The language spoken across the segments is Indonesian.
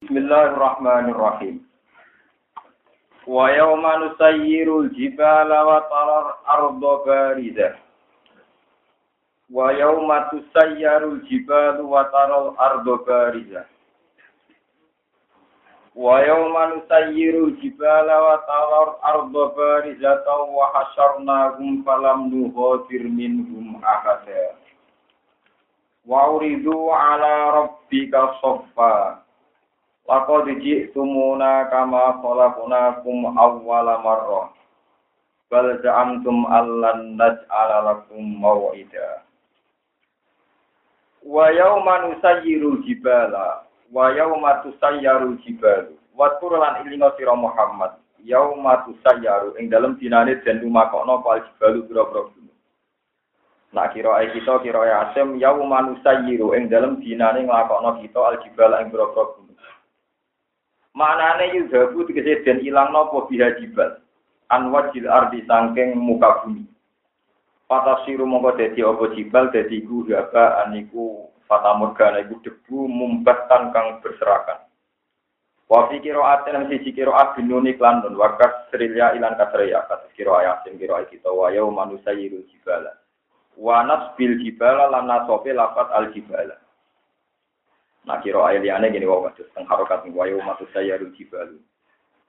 Bismillahirrahmanirrahim. Wa yawma nusayyirul jibala wa tarar arda baridah. Wa yawma tusayyarul jibalu wa taral arda baridah. Wa yawma nusayyirul jibala wa tarar arda barizatan wa hasyarnahum falam nughadir minhum ahada. Wa uridu ala rabbika saffa. Laqad ji'tumuna kama khalaqnakum awwala marrah. Bal za'amtum allan naj'ala lakum maw'ida. Wa yawma nusayyirul jibala wa yawma tusayyarul jibalu. Wa lan ilinga sira Muhammad. Yauma tusayyaru ing dalem dinane den lumakokno pal jibalu pira-pira gunung. Kira ai kita kira ya asem yauma nusayyiru ing dalem dinane nglakokno kita al jibala ing pira-pira. Manane yudhabu tegese den ilang napa biha jibal. An wajil ardi sangking muka bumi. Patasiru mongko dadi apa jibal dadi iku haba aniku fatamurgana iku debu mumbatan kang berserakan. Wa fi lan siji qira'at binuni klan nun wakas srilya ilan kasriya kados qira'at yasin qira'at kita wa yauma nusayyiru jibala. Wa nasbil jibala lan nasofe lafat al jibala. Nah kira ayat gini wau kados teng harokat wayu matu saya ruji balu.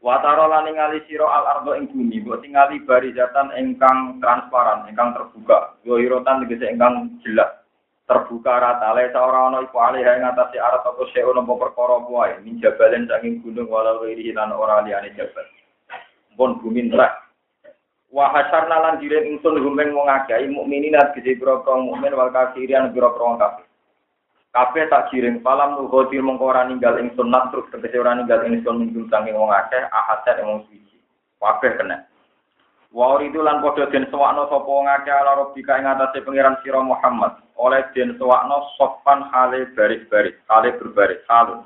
Wataro lan ningali sira al ardo ing bumi, mbok tingali barizatan ingkang transparan, ingkang terbuka. Yo irotan tegese ingkang jelas. Terbuka rata le ora ana iku alih ing atase arat apa seo napa perkara wae, min jabalen saking gunung walau iri lan ora liyane jabal. Pun bumi nerak. Wa hasyarna lan diren ingsun rumeng wong akeh mukminin lan gede pira-pira mukmin wal kafirin pira-pira kafir. Kabeh tak giring palam nuhoti mongko ora ninggal ing sunat terus tegese ora ninggal ing sun minggu sange wong akeh ahadat wong suci. Kabeh kena. Wa itu lan padha den sewakno sapa wong akeh ala rabbika ing atase pangeran sira Muhammad. Oleh den sewakno sopan hale baris-baris, hale berbaris, halun.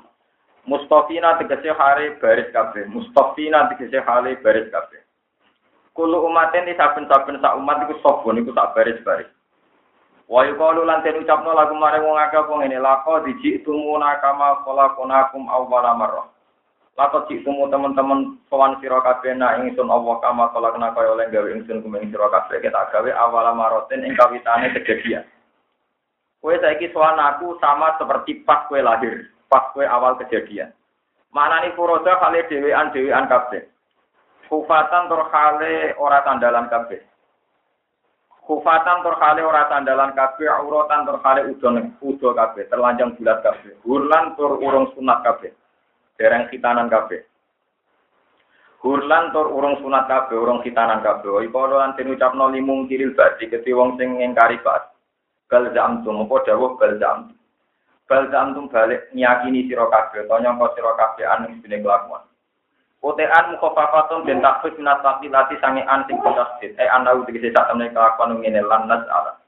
Mustafina tegese hale baris kabeh. Mustafina tegese hale baris kabeh. Kulo umaten di saben-saben sak umat iku sapa niku sak baris-baris. Wa yuqalu lan den ucapno lagu mare wong akeh apa ngene lako diji tumuna kama khalaqnakum awwala marrah. Lako tumu teman-teman sowan sira kabeh nak ingsun Allah kama khalaqna kaya oleh gawe ingsun kumeng sira kabeh kita gawe awala maroten ing kawitane kejadian. Kowe saiki sowan aku sama seperti pas kowe lahir, pas kowe awal kejadian. Manani furoda kali dhewean dhewean kabeh. Kufatan tur kale ora tandalan kabeh. Kufatan terkali ora tandalan kabeh, auratan terkali udon udo kabeh, terlanjang bulat kabeh. Hurlan tur urung sunat kabeh. Dereng khitanan kabeh. Hurlan tur urung sunat kabeh, urung khitanan kabeh. Iku lan den ucapno limung kiril badi keti wong sing ngingkari bas. Bal zamtum apa dawuh bal zamtum. Bal zamtum balik nyakini sira kabeh, to nyangka sira kabeh anu dene kelakuan. Utean mukhafafatun bin takfif minat lati sange an sing tasdid. Eh ana tegese sak temne kelakuan ngene lan nas ala.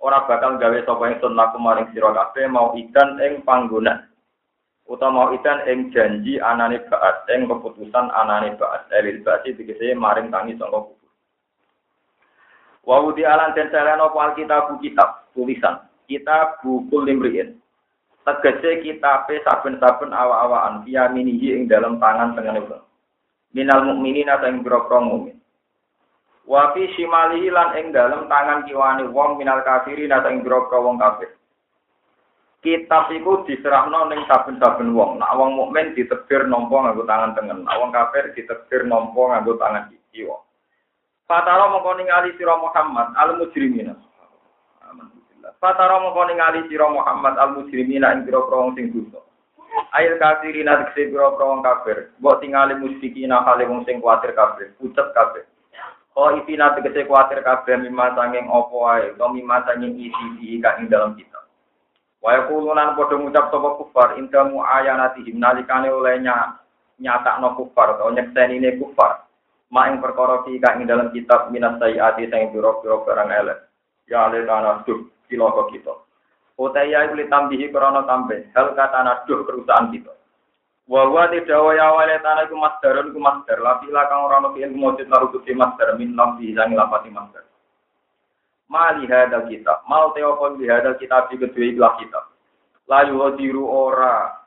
Ora bakal gawe sapa ingsun laku maring sira kabeh mau ikan ing panggonan. Utawa mau ikan ing janji anane baat ing keputusan anane baat. Elil basi tegese maring tangi sangka kubur. Wa wudi alan den saleno apa alkitab kitab tulisan. Kitab buku limriin. Tegese kitabe saben-saben awa-awaan via minihi ing dalam tangan tengene minal mukminin atau ing boro mukmin. Wa fi shimalihi lan ing tangan kiwane wong minal kafirin atau ing boro wong kafir. Kitab iku diserahno ning saben-saben wong. Nak wong mukmin ditebir nampa nganggo tangan tengen, nak wong kafir ditebir nampa nganggo tangan kiwa. Fatara mongko ningali sira Muhammad al mujrimina. Fatara mongko ningali sira Muhammad al mujrimina ing boro wong sing dosa. Ail kafirin atekse biro wong kafir. Mbok tingali musyrikina kale wong sing kuatir kafir, pucet kafir. Oh ipina tegese kuatir kabeh mimma sanging apa wae, to mimma sanging isi di kang ing dalam kita. Wa yaqulunan padha ngucap sapa kufar indamu ayanatihim nalikane oleh nyatakno kufar utawa nyeksenine kufar. Ma ing perkara ki kang ing dalam kitab minas sayiati sing biro-biro barang elek. Ya le tanah duh cilaka kita. Utaya iku tambihi krana tambe. Hal kata naduh perusahaan kita. Wa wa tidawa ya wale tanah iku masdarun iku masdar. Lafi kang ora ono fi'il mujud lalu kusi masdar min lambi sangi lapati masdar. Mali hadal kitab. Mal teopon di hadal kitab di kedua ikhlas kitab. Layu hadiru ora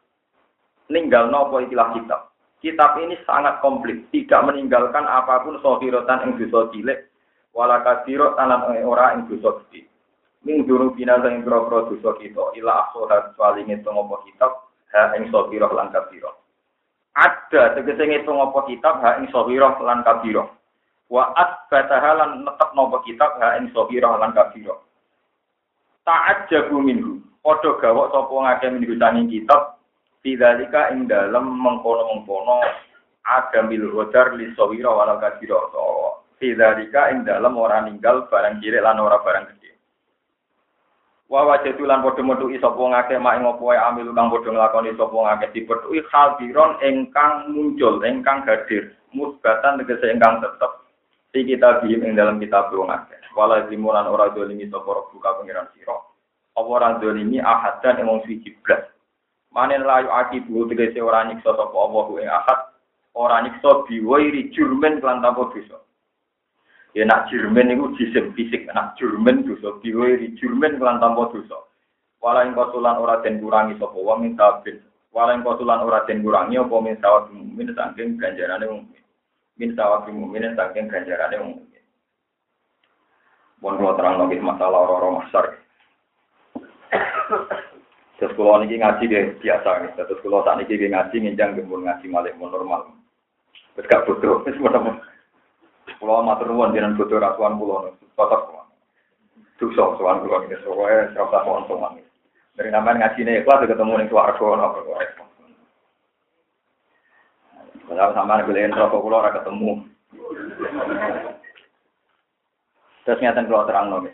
ninggal nopo ikilah kitab. Kitab ini sangat komplit, tidak meninggalkan apa pun sohirotan yang dosa cilik, wala kasiro tanan yang dosa gede. Ming dulu bina yang pro-pro dosa kita, ila aksohat soal ingin apa kitab, ha yang sohiroh lan kabiro. Ada tegese ngitung apa kitab, ha yang sohiroh lan kabiro. Wa asbataha lan netep nopo kitab, ha yang sohiroh lan kabiro. Ta'at jabu minhu. Podo gawok sopo ngake minggu sanging kitab, Tidalika ing dalam mengkono-mengkono agamil hodar li sawira walau kadiro so. Tidalika ing dalam orang ninggal barang kiri lan ora barang gede. Wa wajadu lan padha metuki sapa ngake mak ing apa amil kang padha nglakoni sapa ngake dipethuki hadiron ingkang muncul ingkang hadir musbatan tegese ingkang tetep di kita bihim ing dalam kitab wong akeh. Wala dimulan ora dolimi sapa buka pengiran sira. Apa ora dolimi ahadan emong suci blas. Manen layu aki bu tegese ora nyiksa sapa Allah ing ahad, ora nyiksa biwairi jurmen kelan tanpa dosa. Ya nak jurmen iku jisim fisik, nak jurmen dosa biwairi jurmen kelan tanpa dosa. Wala ing kosulan ora den kurangi sapa wong ing tabin. Wala ing kosulan ora den kurangi apa min sawab mukmin saking ganjarane mukmin. Min sawab mukmin saking ganjarane mukmin. Bon terang lagi masalah orang-orang masar. Terus kalau ini ngaji deh biasa. Terus kalau saat ini ngaji nginjang gembul ngaji mau normal. Terus gak butuh. Mau Pulau matur nuwun jenengan butuh rasuan pulau Totok pulau. Dosa soal pulau ini soalnya serasa mohon soal Dari namanya ngaji nih kelas ketemu nih suaraku nopo. Kalau sama beliin rokok pulau ora ketemu. Terus nyata kalau terang nih.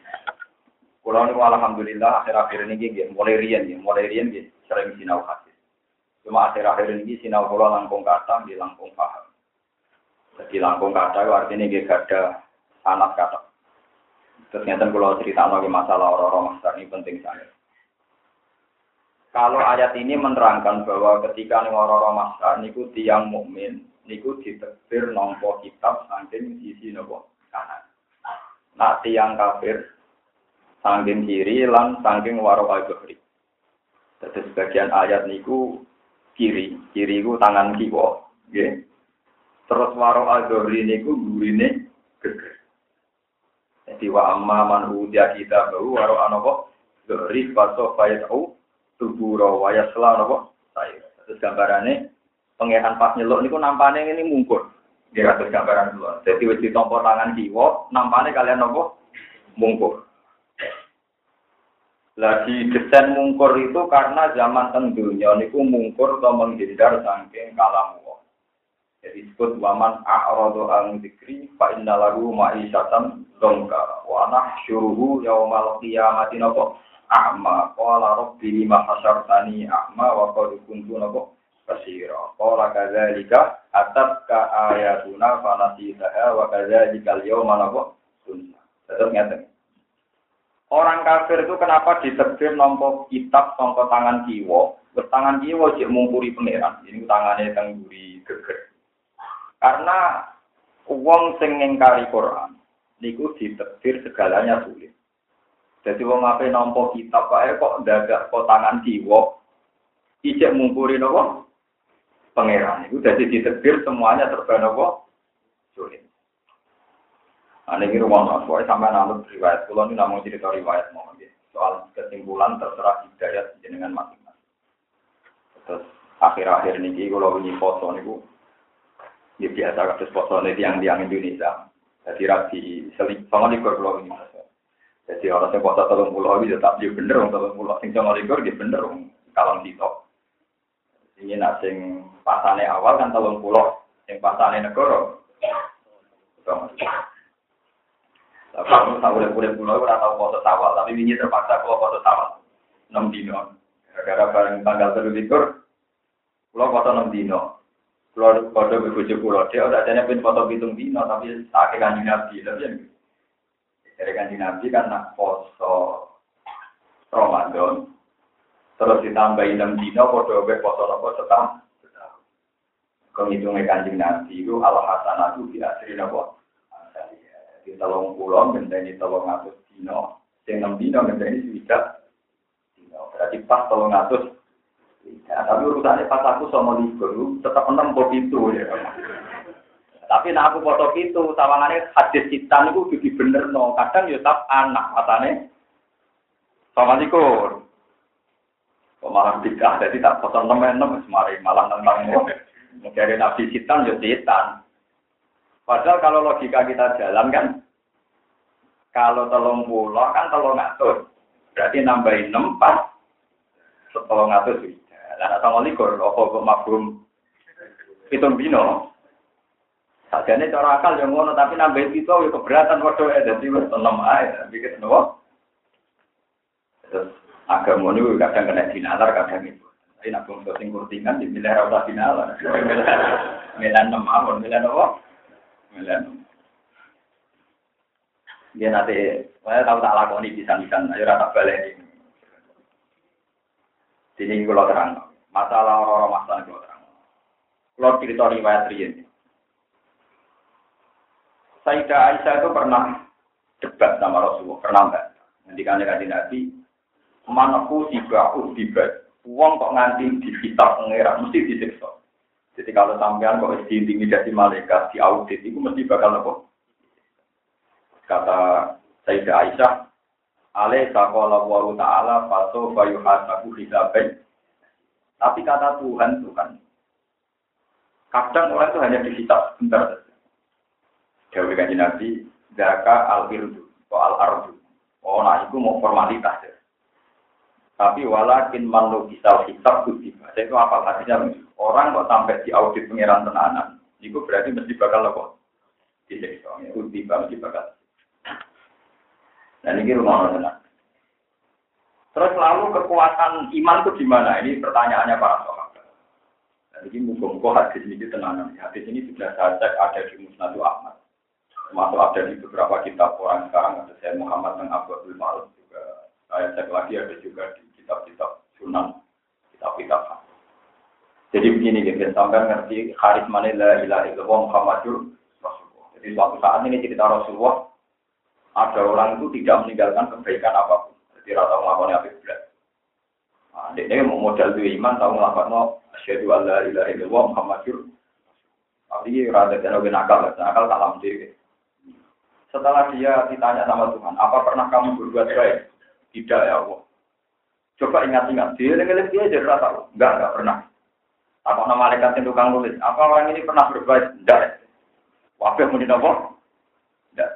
Kulo niku alhamdulillah akhir-akhir ini nggih mulai riyen nggih, mulai riyen nggih sering sinau hadis. Cuma akhir-akhir ini sinau kulo langkung kata di langkung paham. Jadi langkung itu artinya nggih ada sanat kata. Terus nyata kulo cerita lagi masalah orang-orang master ini penting saya. Kalau ayat ini menerangkan bahwa ketika orang-orang master niku tiang mukmin niku diterbir nompo kitab saking sisi nopo kanan. Nah tiang kafir Sangking kiri lan sangking waro al-zuhri. Jadi sebagian ayat niku kiri, kiri ku tangan. Okay. Terus waro al-zuhri niku gurine geger. Jadi wa amma man udia kita baru waro anopo zuhri faso fayatau tuburo wa yasla anopo saya. Terus gambarannya pengehan pas nyeluk niku nampane ini mungkur. Dia kata gambaran dulu. Jadi wis ditompo tangan kiwa, nampane kalian nopo mungkur. Lagi desain mungkur itu karena zaman tentunya niku mungkur atau menghindar saking kalam Jadi disebut waman a'radu an dzikri fa inna lahu ma'isyatan dongka wa nahsyuruhu yaumal qiyamati napa? A'ma. Qala rabbi lima hasyartani a'ma wa qad kuntu napa? Basira. Qala kadzalika atabka ayatuna fa nasitaha wa kadzalika al-yawma napa? Sunna tetep ngeten. Orang kafir itu kenapa ditebir nompo kitab songko tangan kiwo, bertangan kiwo cek mungkuri pangeran, ini tangannya tengguri geger. Karena uang sing ngingkari Quran, niku ditebir segalanya sulit. Jadi wong apa nompo kitab pak kok dadak kok tangan kiwo, ijek mungkuri nopo pangeran. Itu jadi ditebir semuanya serba nopo sulit. Ane nah, rumah mas, pokoknya sampai namun riwayat. Kalau ini namun cerita riwayat mau soal kesimpulan terserah hidayat dengan masing-masing. Terus akhir-akhir ini kalau ini foto ini bu, ya biasa kasus foto ini yang tiang Indonesia. Jadi rapi selik, sama di kalau ini Jadi orang yang foto tolong pulau ini tetap dia bener, orang tolong pulau sing sama likur dia bener, kalau top. Ini nasing pasane awal kan tolong pulau, yang pasane negara. Tapi aku tahu udah kulit pulau, udah tahu foto sawal, tapi ini terpaksa kalau foto sawal. Enam dino. Gara-gara bareng tanggal terlikur, pulau foto enam dino. Pulau foto bebujuk pulau, dia udah ada pin foto hitung dino, tapi tak kanji nabi. Tapi yang dari kanji nabi kan nak foto Ramadan. Terus ditambahin enam dino, foto foto apa setahun. Kehitungnya kanjeng nabi itu Allah hasanatu di asri nabo di telung pulau ngenteni telung atus dino enam dino ngenteni swidak dino berarti pas telung atus Ya, tapi urusannya pas aku sama likur, tetap enam kopi itu ya. Tapi nah aku foto itu, tawangannya hadis citan itu jadi bener no. Kadang ya tetap anak katanya sama likur. Kok malah tidak, jadi tak foto enam enam, semari malah tentang Dari nabi citan ya citan. Padahal kalau logika kita jalan kan, kalau telung pulau kan telung ngatur. Berarti nambahin enam pas ngatur. Lah sama likur, apa kok mabum hitung bino. Sajane cara akal yang ngono tapi nambahin itu ya keberatan waduh ya jadi wis enam ae bikin nopo. Terus agama ini kadang kena dinalar kadang itu. Tapi nak bungsu sing kurtingan di milih ora dinalar. Milih enam awon milih nopo? Enam. Dia nanti, saya tahu tak lakoni bisa-bisa, ayo rata balik ini. Sini kalau terang, masalah orang-orang masalah kalau terang. Kalau cerita riwayat ini. Sayyidah Aisyah itu pernah debat sama Rasulullah, pernah enggak? Nanti kan kanji Nabi, manaku tiba tiba, uang kok nganti di kitab pengerak, mesti disiksa. Jadi kalau sampean kok diintimidasi malaikat, di audit, itu mesti bakal apa? Kata Sayyidah Aisyah, alaih sakola wa ta'ala faso bayu hasabu hisabai. Tapi kata Tuhan itu kan, kadang orang itu hanya dihisap sebentar saja. Dewi kanji Nabi, Zaka al-irdu, al-ardu. Oh, nah itu mau formalitas ya. Tapi walakin manu bisa hisab kutiba. Itu apa artinya? Orang kok sampai di audit pengiran tenanan, itu berarti mesti bakal apa? Disiksa. Kutiba mesti bakal. Dan ini rumah tenan. Terus lalu kekuatan iman itu di mana? Ini pertanyaannya para sahabat. Ini muka-muka hadis ini tenanan. Hadis ini sudah saya cek ada di Musnadu Ahmad termasuk ada di beberapa kitab orang sekarang ada saya Muhammad dan Abu Abdul juga saya cek lagi ada juga di kitab-kitab Sunan kitab-kitab jadi begini gitu sampai ngerti haris mana la ilaha illallah Muhammadur Rasulullah jadi suatu saat ini cerita Rasulullah ada orang itu tidak meninggalkan kebaikan apa pun jadi rata melakukan apa berat nah, ini modal itu iman tahu melakukan asyhadu alla ilaha illallah Muhammadur tapi rada dan nakal, nakal tak lama setelah dia ditanya sama Tuhan, apa pernah kamu berbuat baik? Tidak ya Allah. Coba ingat-ingat, dia dengan dia jadi rasa, enggak, enggak pernah. Apa nama malaikat yang tukang nulis? Apa orang ini pernah berbuat? Tidak. Wabah mau dinopo? Tidak.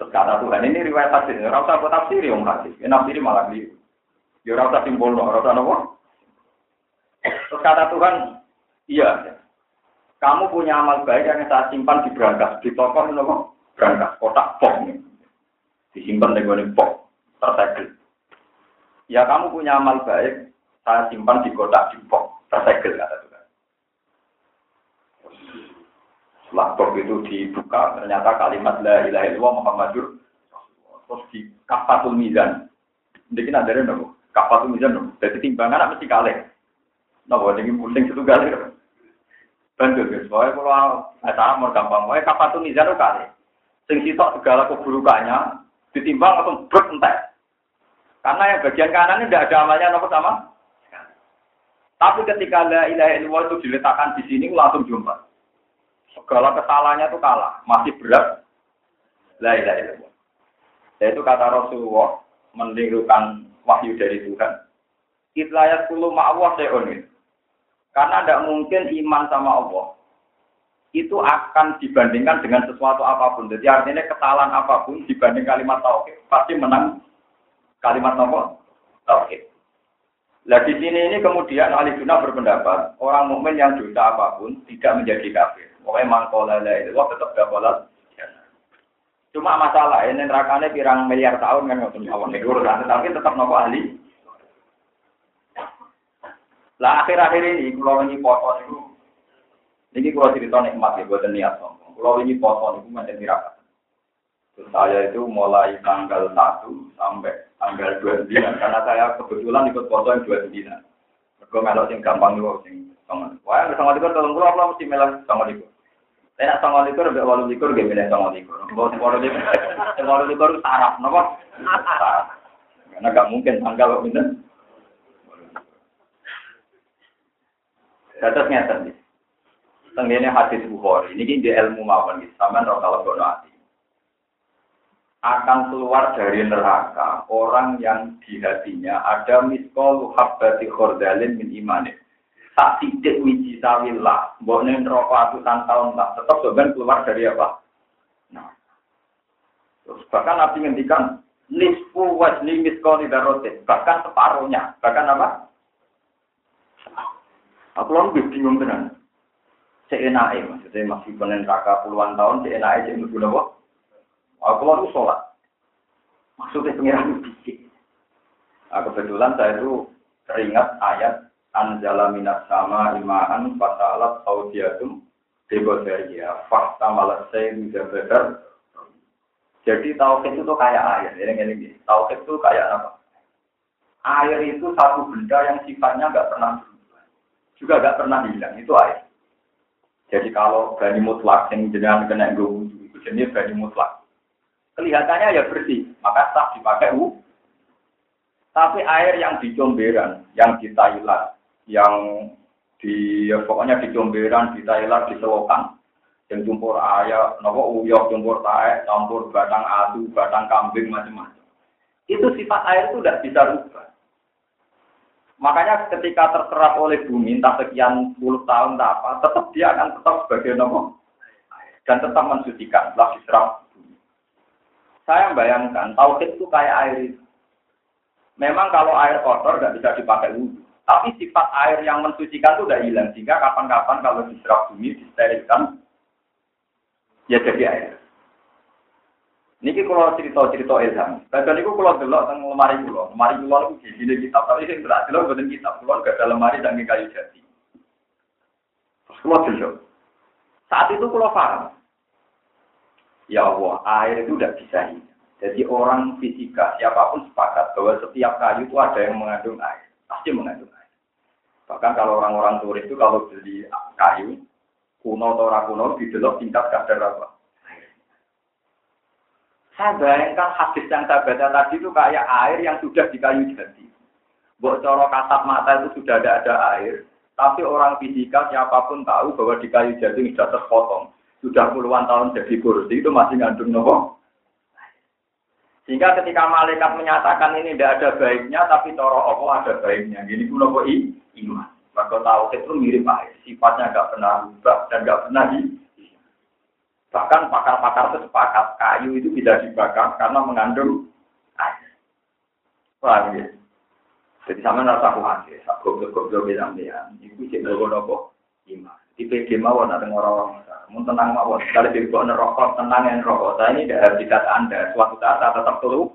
Terus kata Tuhan, ini riwayat hadis, rasa buat tafsir yang hadis. Ya nafsir malah di, ya rasa simbol, rasa nopo. Terus kata Tuhan, iya, kamu punya amal baik yang saya simpan di berangkas, di toko nopo? Berangkas, kotak nih. Disimpan di gue pok, tersegel. Ya kamu punya amal baik, saya simpan di kotak di pok, tersegel kata Pok itu dibuka, ternyata kalimat la ilaha illallah Muhammadur terus di kafatul mizan. Jadi ada nopo, kafatul mizan nopo. Jadi timbangan mesti kalih. Nopo, jadi pusing satu kali. Banjur guys, pokoknya kalau saya mau gampang, kapan tuh mizan kali. Sing sitok segala keburukannya ditimbang atau brut entek. Karena yang bagian kanan ini tidak ada amalnya nopo sama. Tapi ketika la ilaha illallah itu diletakkan di sini langsung jumpa. Segala kesalahannya itu kalah, masih berat. La ilaha illallah. Itu kata Rasulullah menirukan wahyu dari Tuhan. Itlayat kulu se'onin. Karena tidak mungkin iman sama Allah itu akan dibandingkan dengan sesuatu apa pun. Jadi artinya kesalahan apa pun dibanding kalimat tauhid pasti menang kalimat apa? Tauhid. Di sini ini kemudian ahli sunnah berpendapat orang mukmin yang dosa apa pun tidak menjadi kafir. Pokoknya mangkola itu tetap dapat Cuma masalah ini nerakane pirang miliar tahun kan nggak mawon urusan, tapi tetap nopo ahli lah akhir-akhir ini kalau ini foto itu, ini kalau cerita nikmat ya buat niat sombong. Kalau ini foto itu macam tirakat. Saya itu mulai tanggal 1 sampai tanggal 29 karena saya kebetulan ikut foto yang 29. Mereka melok sing gampang juga sing. Wah, yang sama likur tolong kalau mesti melok sama likur. Saya nak sama likur mbek walu likur gak milih sama likur. Kalau walu likur, walu likur saraf, napa? Karena gak mungkin tanggal kok Dados ngeten iki. Tenggene hadis Bukhari, ini di ilmu mawon sampean ora kalau kono ati. Akan keluar dari neraka orang yang di hatinya ada miskol habbati khordalin min imanin. Tak sidik wiji sawillah, mbok ning neraka atusan tahun lah, tetap sebenarnya keluar dari apa? Nah. Terus bahkan Nabi ngendikan nisfu wajni miskol darotin, bahkan separuhnya, bahkan apa? Aku lebih bingung tenan. Seenake maksudnya masih penen neraka puluhan tahun, seenake sing mlebu napa? Aku lalu sholat. Maksudnya pengiran itu Nah, kebetulan saya itu teringat ayat Anjala minas sama imaan fasalat audiatum debodaria fakta malas saya juga benar. Jadi tauhid itu kayak air. Ini ini tauhid itu kayak apa? Air itu satu benda yang sifatnya nggak pernah berubah, juga nggak pernah hilang. Itu air. Jadi kalau bani mutlak yang jenengan kena gue itu jenis bani mutlak kelihatannya ya bersih, maka sah dipakai u. Tapi air yang di Comberan, yang di yang di ya pokoknya di Comberan, di Thailand, di Selokan, yang campur ayam, nopo uyok, campur tae, campur batang adu, batang kambing, macam-macam. Itu sifat air itu tidak bisa rubah. Makanya ketika terserap oleh bumi, entah sekian puluh tahun, tak apa, tetap dia akan tetap sebagai nopo dan tetap mensucikan setelah diserap saya bayangkan, tauhid itu kayak air. Memang kalau air kotor nggak bisa dipakai wudhu. Tapi sifat air yang mensucikan itu udah hilang. Sehingga kapan-kapan kalau diserap bumi, disterilkan, ya jadi air. Niki kalau cerita-cerita ilham. Kadang niku kalau delok teng lemari kula. Lemari kula niku sini kitab, tapi sing berat delok boten kitab. Kula gak ada lemari dan kayu jati. Terus kula delok. Saat itu kula paham. Ya Allah, air itu tidak bisa hidup. Jadi orang fisika, siapa pun sepakat bahwa setiap kayu itu ada yang mengandung air. Pasti mengandung air. Bahkan kalau orang-orang turis itu kalau beli kayu, kuno atau kuno, didelok tingkat kadar apa? Saya bayangkan hadis yang saya baca tadi itu kayak air yang sudah di kayu jadi. Buat coro kasat mata itu sudah ada ada air. Tapi orang fisika siapa pun tahu bahwa di kayu jadi sudah terpotong sudah puluhan tahun jadi kursi itu masih ngandung nopo. Sehingga ketika malaikat menyatakan ini tidak ada baiknya, tapi coro Allah ada baiknya. Gini pun nopo i, iman. Maka tahu itu mirip air, sifatnya nggak pernah berubah dan nggak pernah di. Bahkan pakar-pakar itu sepakat kayu itu bisa dibakar karena mengandung air. Wah, ya. Jadi sama nasa kuat ya, goblok-goblok bilang dia, itu sih nopo iman. PD mawon ada orang-orang mau tenang mawon. Kalau di bawah nerokok, tenang yang rokok. Saya ini tidak habitat Anda. Suatu saat saya tetap keluar.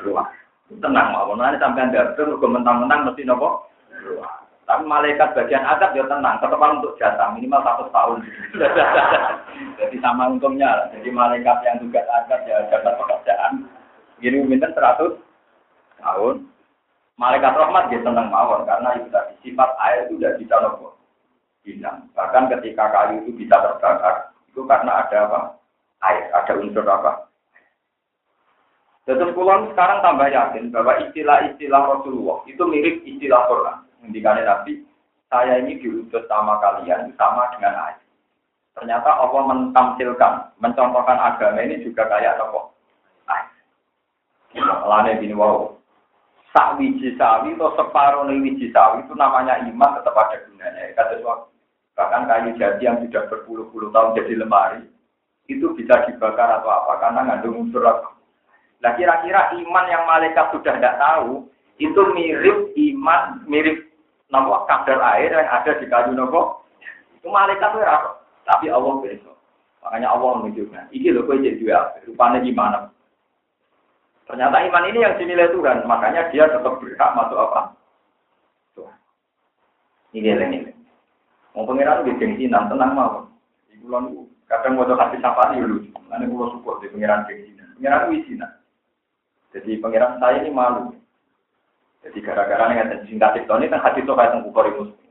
Keluar. Tenang mawon. Nanti sampai Anda itu mentang-mentang mesti nopo. Keluar. Tapi malaikat bagian adab ya tenang. Tetap untuk jatah minimal satu tahun. Jadi sama untungnya. Jadi malaikat yang tugas adab ya jatah pekerjaan. Gini minta seratus tahun. Malaikat rahmat dia tenang mawon karena itu tadi sifat air itu tidak bisa nopo hilang. Bahkan ketika kayu itu bisa terbakar, itu karena ada apa? Air, ada unsur apa? Terus pulang sekarang tambah yakin bahwa istilah-istilah Rasulullah itu mirip istilah Quran. Ngendikane Nabi, saya ini diutus sama kalian sama dengan air. Ternyata Allah mentamsilkan, mencontohkan agama ini juga kayak apa? Air. Lane bini wow. Sak wiji sawi atau separuh wiji sawi itu namanya iman tetap ada gunanya. Kata suatu Bahkan kayu jati yang sudah berpuluh-puluh tahun jadi lemari, itu bisa dibakar atau apa, karena ngandung unsur apa. Nah kira-kira iman yang malaikat sudah tidak tahu, itu mirip iman, mirip nopo kadar air yang ada di kayu nopo. Itu malaikat itu apa? Tapi Allah besok. Makanya Allah menunjukkan. Ini loh kue jadi dua, rupanya gimana? Ternyata iman ini yang dinilai Tuhan, makanya dia tetap berhak masuk apa? Tuhan. Ini ini. Mau pengiran di gengsinan, tenang mau. Ibu lalu kadang mau kasih sapa nih lucu. Nanti gue support di pengiran gengsinan. Pengiran wisinan. Jadi pengiran saya ini malu. Jadi gara-gara nih singkat itu ini kan hati sokai tentang bukori muslim.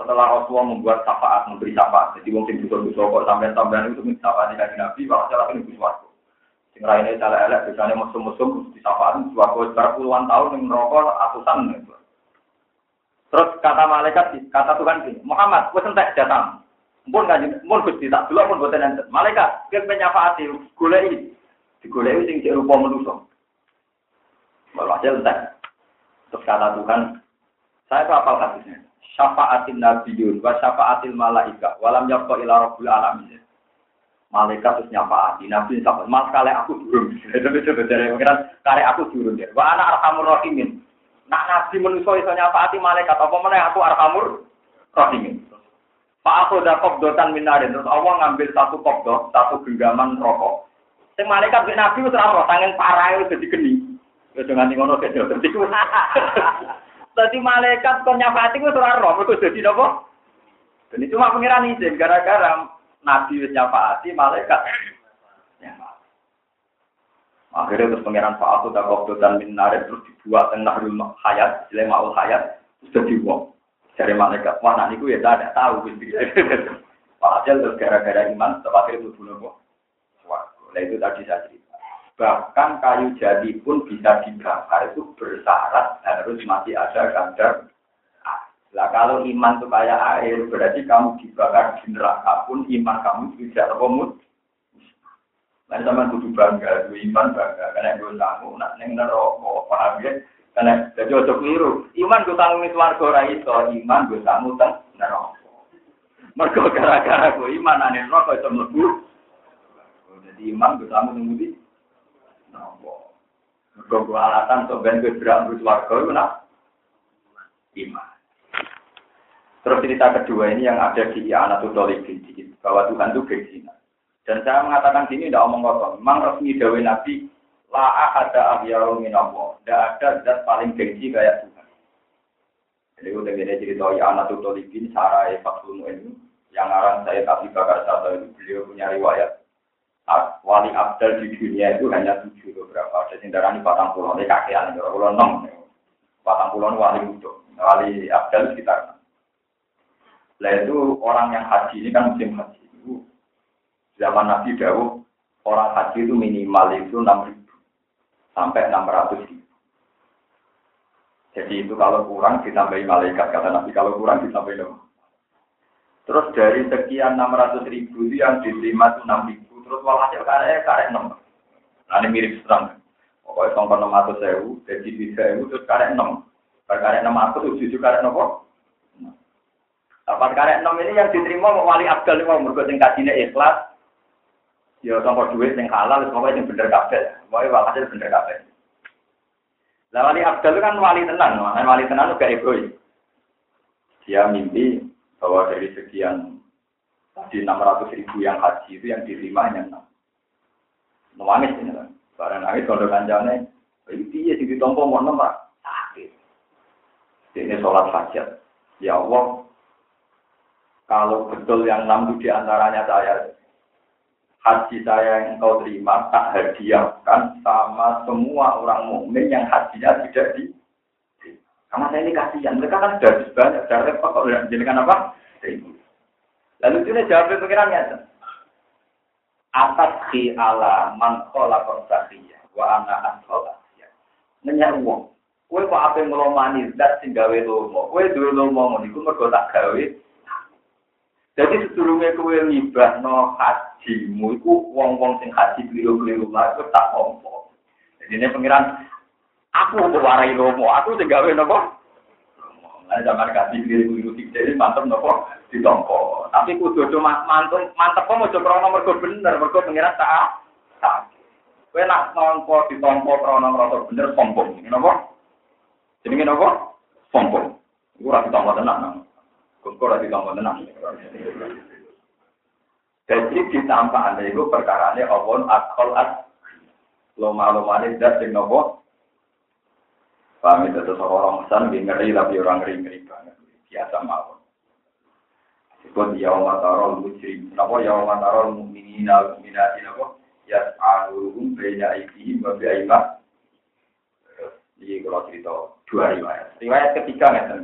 Setelah Rasulullah membuat syafaat, memberi syafaat, jadi mungkin butuh-butuh kok sampai-sampai itu minta syafaat di Nabi, kalau salah ini butuh Sing ini salah elek, musuh-musuh di syafaat, suatu sekitar puluhan tahun yang merokok atusan. Gitu. Terus kata malaikat, kata Tuhan gini, Muhammad, wes entek datang. Mpun kan, mpun gusti tak dulu pun buatan enten. Malaikat, dia menyafaati, golei, digolei sing cek rupa manusia. Walhasil entek. Terus kata Tuhan, saya itu apal hadisnya. Syafaatin nabiyun wa syafaatil malaika walam yabqa ila rabbil alamin. Malaikat terus nyafaati, nabi sampai mas kali aku turun. Itu itu dari pengiran kali aku turun dia. Wa ana arhamur rahimin. Nak nabi manusia iso nyafaati malaikat apa mana aku arhamur rahimin. Pak aku udah dotan minarin terus Allah ngambil satu kopdo, satu genggaman rokok. Sing malaikat mek nabi wis ora tangen parah wis dadi geni. Wis nganti ngono kek dadi Dadi malaikat kon nyafati wis ora roh, mergo dadi napa? Dan cuma pengiran izin gara-gara nabi wis nyafaati malaikat. Ya. Akhirnya terus pengiran Pak Aku tak waktu dan minaret terus dibuat tengah rumah hayat, maul hayat, sudah dibuang. Dari malaikat, wah nanti gue ya tidak tahu. Acel terus gara-gara iman, terakhir itu dulu Wah, nah itu tadi saya cerita. Bahkan kayu jadi pun bisa dibakar itu bersyarat harus masih ada kadar Lah kalau iman itu kayak air, berarti kamu dibakar di neraka pun iman kamu tidak terkomut. Lain sama kudu bangga, itu iman bangga, karena gue tamu, nak neng neraka, paham ya? Karena jadi ojo keliru, iman gue tamu itu warga ora iso, iman gue tamu teng neraka. Mergo gara-gara gue iman ane neraka itu mlebu. Jadi iman gue tamu teng nopo. Mergo alasan to ben kowe berak urus warga iku nak iman. Terus cerita kedua ini yang ada di Anatul Tolibin bahwa Tuhan itu berzina. Dan saya mengatakan sini tidak omong kosong. Memang resmi dawe Nabi la ada ahyaru minallah. Tidak ada zat paling gengsi kayak Tuhan. Jadi udah gini cerita ya Anatul Tolibin Sarai Fatul ini yang arang saya tapi bakar satu itu beliau punya riwayat wali abdal di dunia itu hanya tujuh beberapa. Ada yang darah ini pulau, ini kakean, pulau enam. Patang pulau wali untuk wali abdal sekitar. Lah itu orang yang haji ini kan musim haji itu zaman Nabi Dawud orang haji itu minimal itu enam ribu sampai enam ratus ribu. Jadi itu kalau kurang ditambahi malaikat kata Nabi kalau kurang ditambahi Terus dari sekian enam ratus ribu itu yang diterima itu enam ribu terus walhasil karya karya enam. Nah ini mirip serang. Pokoknya sampai enam ratus sewu, jadi bisa sewu terus karya enam. Karya enam ratus karya nopo. Dapat karya enam ini yang diterima wali abdal ini mau mergo sing ikhlas. Ya sampai duit yang halal, semoga yang bener kabel. Pokoknya walhasil bener kabel. Lah wali abdal kan wali tenang, wali tenang itu gak egois. Dia mimpi bahwa dari sekian di 600 ribu yang haji itu yang diterima hanya 6. Nangis ini kan. Barang nangis kalau kancane, itu dia di ditompo mau nomor sakit. Ini sholat hajat. Ya Allah, kalau betul yang enam itu di antaranya saya, haji saya yang engkau terima tak hadiahkan sama semua orang mukmin yang hajinya tidak di karena saya ini kasihan, mereka kan sudah banyak, sudah repot, kalau tidak apa? Terima. Lalu itu jawab pengirannya. Atas ki ala man kola konsakiya wa ana ashola. Nanya uang. Kue kok apa ngelomani zat sing gawe lomo. Kue duwe lomo ngono iku mergo tak gawe. Jadi sedurunge kue ngibah no hajimu iku wong-wong sing haji keliru-keliru iku tak ompo. Jadi ini pengiran aku warai lomo, aku sing gawe nopo. Nah, zaman kasih keliru-keliru jadi mantep nopo ditompo. Tapi kudu cuma mantep mantep kok coba nomor mergo bener, mergo pengiran tak tak. Kowe nak nompo ditompo krono merasa bener sombong. Napa? Jenenge napa? Sombong. Iku ora ditompo tenan. Kok ora ditompo tenan. Jadi ditambah anda itu perkara ini awon akol at loma-loma ini dat sing nopo. Paham itu seorang pesan ngeri tapi orang ngeri ngeri banget biasa mawon. Sebut yaum matarol mujrim. Napa yaum matarol mu'minina mu'minati napa? Yas'aluhum baina aydihim wa bi'aimah. Ini kalau cerita dua riwayat. Riwayat ketiga ngeten.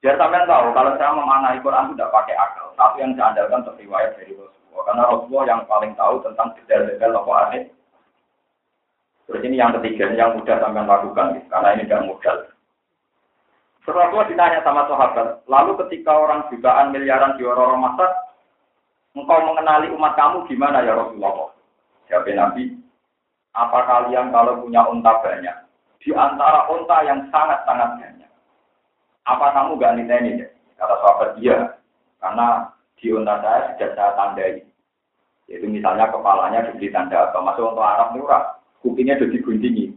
Biar sampean tahu kalau saya memanai Quran tidak pakai akal. Tapi yang saya andalkan untuk riwayat dari Rasulullah. Karena Rasulullah yang paling tahu tentang detail-detail apa aneh. Terus ini yang ketiga, yang mudah sampean lakukan. Karena ini tidak modal. Rasulullah ditanya sama sahabat, lalu ketika orang jutaan miliaran di orang masak, engkau mengenali umat kamu gimana ya Rasulullah? Jawab Nabi, apa kalian kalau punya unta banyak, di antara unta yang sangat-sangat banyak, apa kamu gak niteni ya? Kata sahabat dia, karena di unta saya sudah saya tandai. Yaitu misalnya kepalanya diberi tanda apa, masuk untuk Arab murah, kupingnya sudah diguntingi.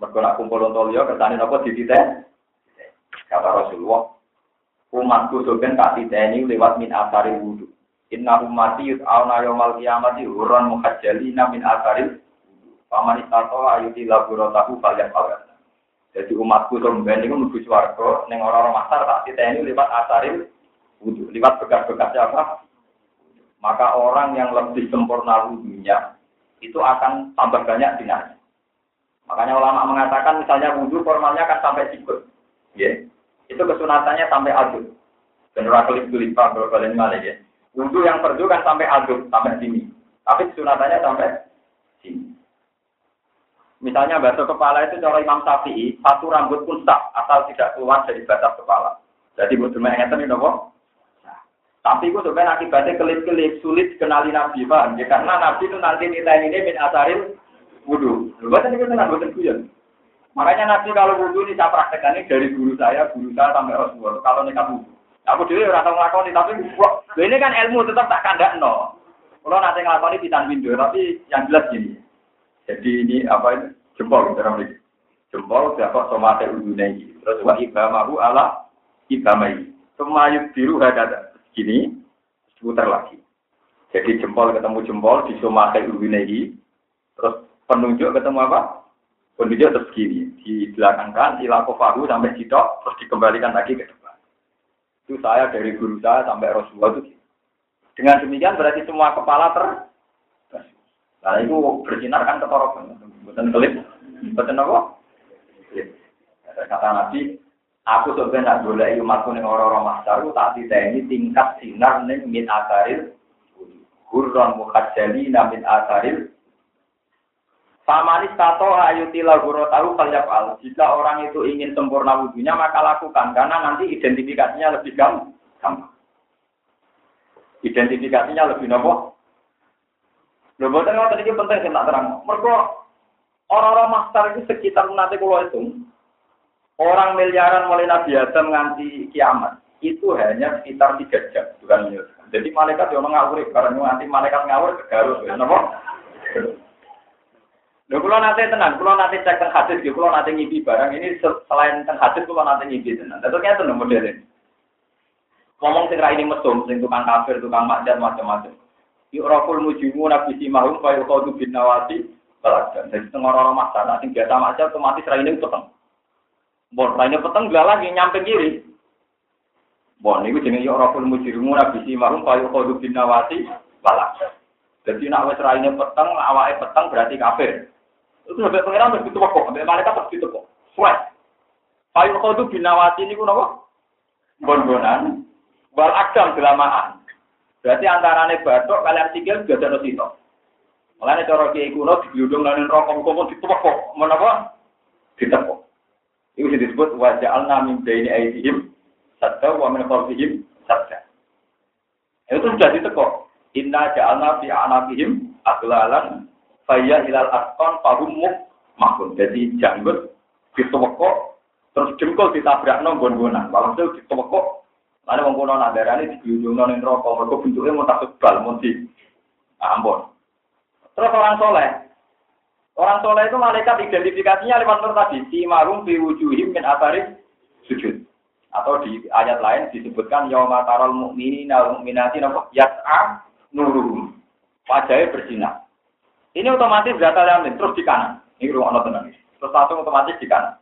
Mereka kumpul untuk liya, kesannya apa di titik? Kata Rasulullah, umatku sebenarnya tak titeni lewat min asari wudhu. Inna umati yud'auna yawmal qiyamati hurran muhajjalina min asari Paman ayuti laburotahu kalian kalian. Jadi umatku sebenarnya itu menuju suarga, neng orang-orang masar tak titeni lewat asari wudhu, lewat bekas-bekasnya apa? Maka orang yang lebih sempurna wudhunya itu akan tambah banyak dinanya. Makanya ulama mengatakan misalnya wudhu formalnya akan sampai sikut. Yeah itu kesunatannya sampai aduk. Dan kelip kelip pak kalian malah ya. Wudhu yang perdu kan sampai aduk sampai sini. Tapi kesunatannya sampai sini. Misalnya basuh kepala itu cara Imam Syafi'i, satu rambut pun sah, asal tidak keluar dari batas kepala. Jadi buat cuma yang ini nopo. Nah, tapi itu sebenarnya akibatnya kelip-kelip sulit kenali Nabi, pak. Ya, karena Nabi itu nanti nilai ini min asaril wudhu. Bukan itu tenang, bukan kuyon. Makanya nanti kalau wudhu ini saya ini dari guru saya, guru saya sampai Rasulullah. Kalau nikah wudhu. Aku dulu rasa ngelakoni, tapi kok ini kan ilmu tetap tak kandak no. Kalau nanti ngelakoni di window, tapi yang jelas gini. Jadi ini apa ini? Jempol, dalam ini. Jempol, dapat somate udune ini. Terus wa ibamahu ala ibamai. Semayuk biru hadada. Gini, seputar lagi. Jadi jempol ketemu jempol di somate udune ini. Terus penunjuk ketemu apa? Kondisi terus kiri, dibelakangkan, ilaku fahu sampai sitok, terus dikembalikan lagi ke depan. Itu saya dari guru saya sampai Rasulullah itu. Dengan demikian berarti semua kepala ter. Nah itu bersinar kan ketorokan, bukan kelip, bukan apa? Ya. Kata Nabi, aku sebenarnya boleh umatku ning orang-orang masyarakat tak ini tingkat sinar ning min asaril hurran mukhajjalina min asaril Pamanis tato ayuti lagu tahu al. Jika orang itu ingin sempurna wudhunya maka lakukan karena nanti identifikasinya lebih gampang. Identifikasinya lebih nopo. Lho boten ngoten iki penting sing tak terang. Mergo orang-orang master itu sekitar nanti kalau itu orang miliaran mulai Nabi Adam nganti kiamat itu hanya sekitar tiga jam bukan miliar. Jadi malaikat yang ngawur karena nanti malaikat ngawur ke Garut, nopo. Lho kula nate tenan, kula nate cek teng hadis nggih, kula nate ngipi barang ini selain teng hadis kula nate ngipi tenan. Terus ngeten lho modele. Ngomong sing ra ini mesum, sing tukang kafir, tukang maksiat macam-macam. Yu'raful mujimu nabi simahum fa yuqadu bin nawati. Jadi teng orang-orang maksiat, sing biasa maksiat otomatis ra ini peteng. Bon, ra ini peteng gak lagi nyampe kiri. Bon, niku jenenge yu'raful mujimu nabi simahum fa yuqadu bin nawati baladan. Jadi nak wis raine peteng, awake peteng berarti kafir. Itu sampai pengiran harus ditepok, sampai malaikat harus ditepok. Suwet. Payu kodu binawati ini kuno Bon-bonan. Wal agam gelamaan. Berarti antarane batok kalian sikil gak ada sito. Mulane cara kiai kuno digludung lan rokok kok ditepok. Menapa? Ditepok. Itu disebut wajah al min baini aidihim sadda wa min khalfihim sadda. Itu sudah ditekok. Inna ja'alna fi anabihim aglalan Faya hilal askon pahumuk makun. Jadi janggut ditewekok terus jengkol ditabrak nong gon-gonan. Walhasil ditewekok Mana wong kono nak darane diunjungno ning neraka mergo bentuke mau tak sebal mau di ampun. Terus orang soleh. Orang soleh itu malaikat identifikasinya lewat nur tadi. Si marum fi wujuhim min asaris sujud. Atau di ayat lain disebutkan yauma taral mu'minina wal mu'minati yas'a nuruhum. Wajahnya bersinar. Ini otomatis data yamin terus di kanan. Ini ruang tenang. Terus langsung otomatis di kanan.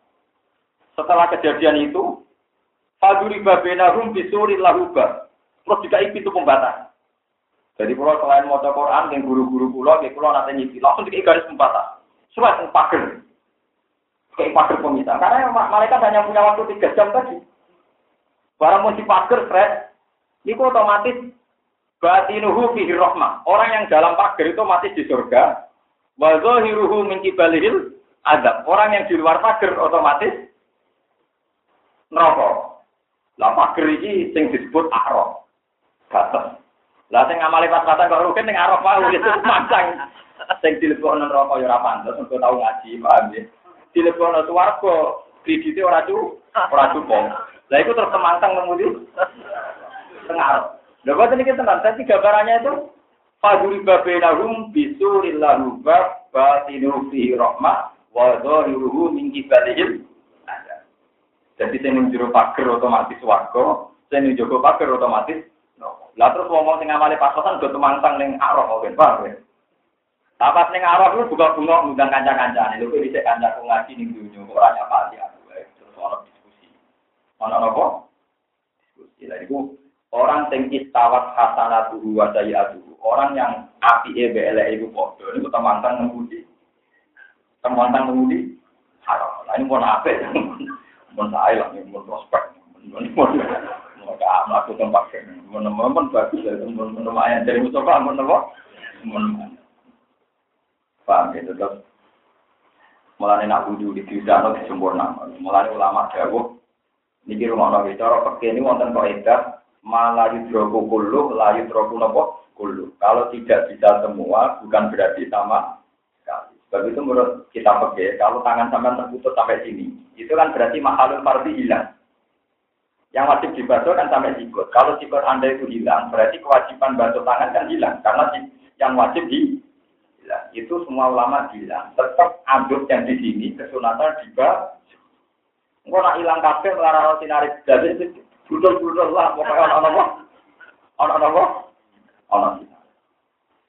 Setelah kejadian itu, Faduri rum bisuri lahuba. Terus jika itu pembatas. Jadi kalau selain mau Quran, yang guru-guru pulau, yang pulau nanti nyipi, langsung dikai garis pembatas. Surat pagar. Kayak pagar pemisah. Karena mereka hanya punya waktu tiga jam tadi. Barang mau pagar, Fred, itu otomatis batinuhu fihi rahmah. Orang yang dalam pagar itu mati di surga. Wa zahiruhu min kibalihil. Orang yang di luar pagar otomatis neraka. Lah pager iki sing disebut arok. Batas. Lah sing ngamali pas-pasan kok rugen ning arok wae itu mancang. Sing dilebokno neraka ya ora pantes, engko tau ngaji, paham ya. Dilebokno swarga, kredite ora cukup, ora cukup. Lah iku terus temantang nemu di tengah. Lha kok niki tenan, tadi gambarannya itu Faduri babainahum bisuril lahu bab batinu fihi rahmah wa dhahiruhu min kibalihim Jadi ning jero pager otomatis warga, sing ning jogo pager otomatis Lah terus ngomong sing amale pasokan do temantang ning arah oke, paham ya? Tapas ning arah lu buka bunga ngundang kanca-kancane, lho kok dhisik kancaku ngaji ning dunyo kok ora nyapa aku terus ono diskusi. Ono apa? Diskusi. Lah iku orang sing istawat hasanatuhu wa sayiatuhu, orang yang api e eleke iku padha niku temantang ngemudi. Temantang ngemudi haram. Lah ini pun apik. Sae lah mun prospek. Maka mlaku tempat mun bagus mun lumayan dari Mustafa? Mun Paham ya, tetap mulane nak wudu di tidak di sempurna. Mulane ulama dawuh niki rumah nabi cara pakai ini wonten kok edah malah yudroku kulu, layu yudroku nopo kulu. Kalau tidak bisa semua, bukan berarti sama. Sebab itu menurut kita pakai, kalau tangan sampai terputus sampai sini, itu kan berarti mahalul fardi hilang. Yang wajib dibantu kan sampai sikut. Kalau sikut Anda itu hilang, berarti kewajiban bantu tangan kan hilang. Karena yang wajib di bilang. Itu semua ulama bilang. Tetap aduk yang di sini, kesunatan juga. Enggak nak hilang kafe melarang sinari. Jadi gudul-gudul lah. Pokoknya orang-orang. Orang-orang. Orang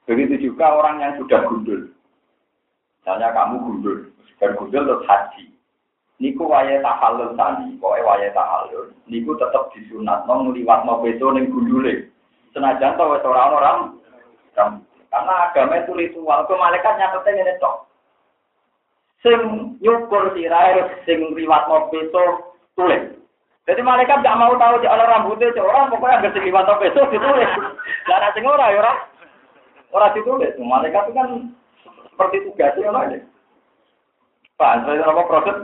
Begitu juga orang yang sudah gundul. Misalnya kamu gundul. Gundul terus haji. Niku waya tahallul tani, pokoknya waya tahallul. Niku tetap disunat, nong liwat no beto neng gundule. Senajan tau orang-orang, karena agama itu ritual. Ke malaikat nyatetnya ini cok. Sing nyukur sirai, sing liwat mau beto tulis. Jadi malaikat gak mau tahu orang rambutnya orang pokoknya agak sing liwat mau beto ditulis. Gak sing ora ya ora. Ora ditulis. Malaikat itu kan seperti tugasnya lah ya. Pak, saya apa proses?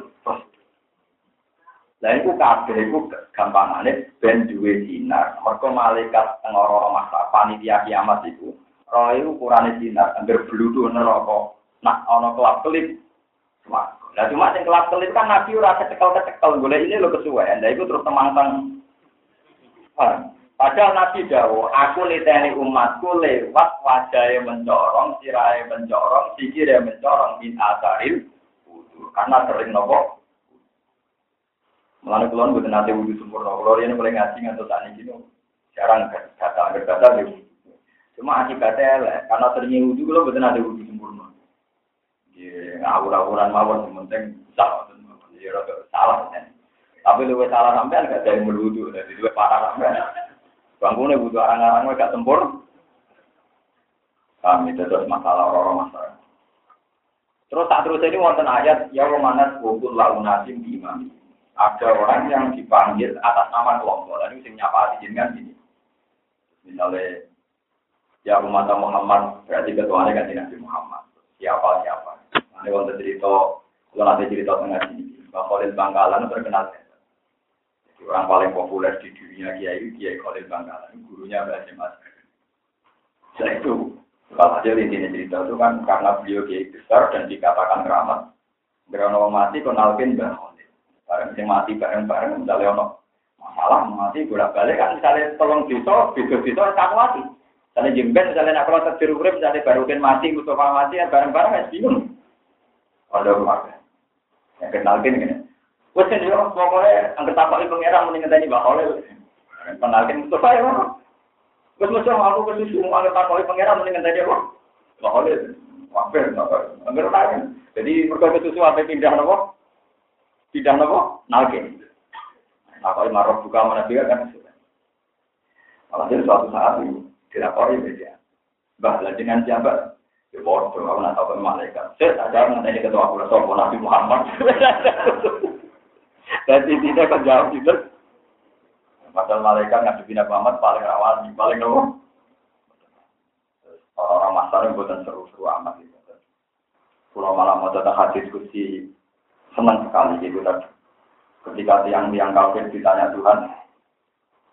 Lah iku kabeh iku gampangane ben duwe sinar. Mergo malaikat teng ora masa panitia kiamat iku itu ukurane sinar, hampir bludu neraka. Nah, ana kelap kelip. Nah, cuma sing kelap kelip kan nabi ora kecekel-kecekel, boleh ini lo kesuwen. Lah iku terus temangtang. Padahal Nabi Dawo, aku niteni umatku lewat wajahnya mencorong, sirahnya mencorong, sikirnya mencorong, min asaril Karena sering nopo. Melani kulon buat nanti wudhu sempurna. Kalau ini mulai ngaji ngantuk tani gini, jarang kata, kata, kata, Cuma akibatnya lah, karena seringnya wudhu, kalau betul ada wudhu sempurna. Ya, awur-awuran mawon, penting salah. Salah. Tapi lu salah sampai gak ada yang berwudhu, jadi lu parah sampai. Bangunnya wudhu orang-orang gak sempurna. Kami terus masalah orang-orang masalah. Terus saat terus ini wonten ayat ya mana wukul launasim di imam. Ada orang yang dipanggil atas nama kelompok. Lalu sing nyapa jenengan ini. Misalnya ya umat Muhammad berarti ketuanya kan Nabi Muhammad siapa siapa nanti waktu cerita kalau nanti cerita tengah sini Bang Bangkalan terkenal jadi orang paling populer di dunia Kiai Kiai Khalil Bangkalan gurunya Mbak Mas setelah itu kalau aja intinya cerita itu kan karena beliau Kiai besar dan dikatakan keramat orang mati kenalkin Mbak Khalil bareng yang mati bareng-bareng misalnya ono masalah mati bolak balik kan misalnya tolong desa beda desa tak mati Misalnya jemben, misalnya nak kalau terjeru misalnya barukin mati, Mustafa mati, ya bareng-bareng ya bingung. Ada rumah. Yang kenal gini gini. Wes kan dia pokoknya angker tapak ibu ngira mending ngenteni Mbak Khalil. Kenalkin Mustafa ya. Wes mesti aku ke susu angker tapak ibu ngira mending ngenteni apa? Mbak Khalil. Wae, angker nanya. Jadi mergo ke susu apa pindah nopo? Pindah nopo? Nalkin. Nah, kalau marah buka mana dia kan. Malah suatu saat ini dilakoni beda. Bah, dengan siapa? Ya bodoh, aku nak tahu malaikat. Saya tak jawab nanti ketua aku rasa Nabi Muhammad. Dan tidak akan jawab itu. Padahal malaikat ngadepi Nabi Muhammad paling rawan, paling nopo. Orang-orang masalah yang buatan seru-seru amat gitu. Pulau malam mau datang hadis kursi senang sekali gitu tadi. Ketika tiang-tiang kafir ditanya Tuhan,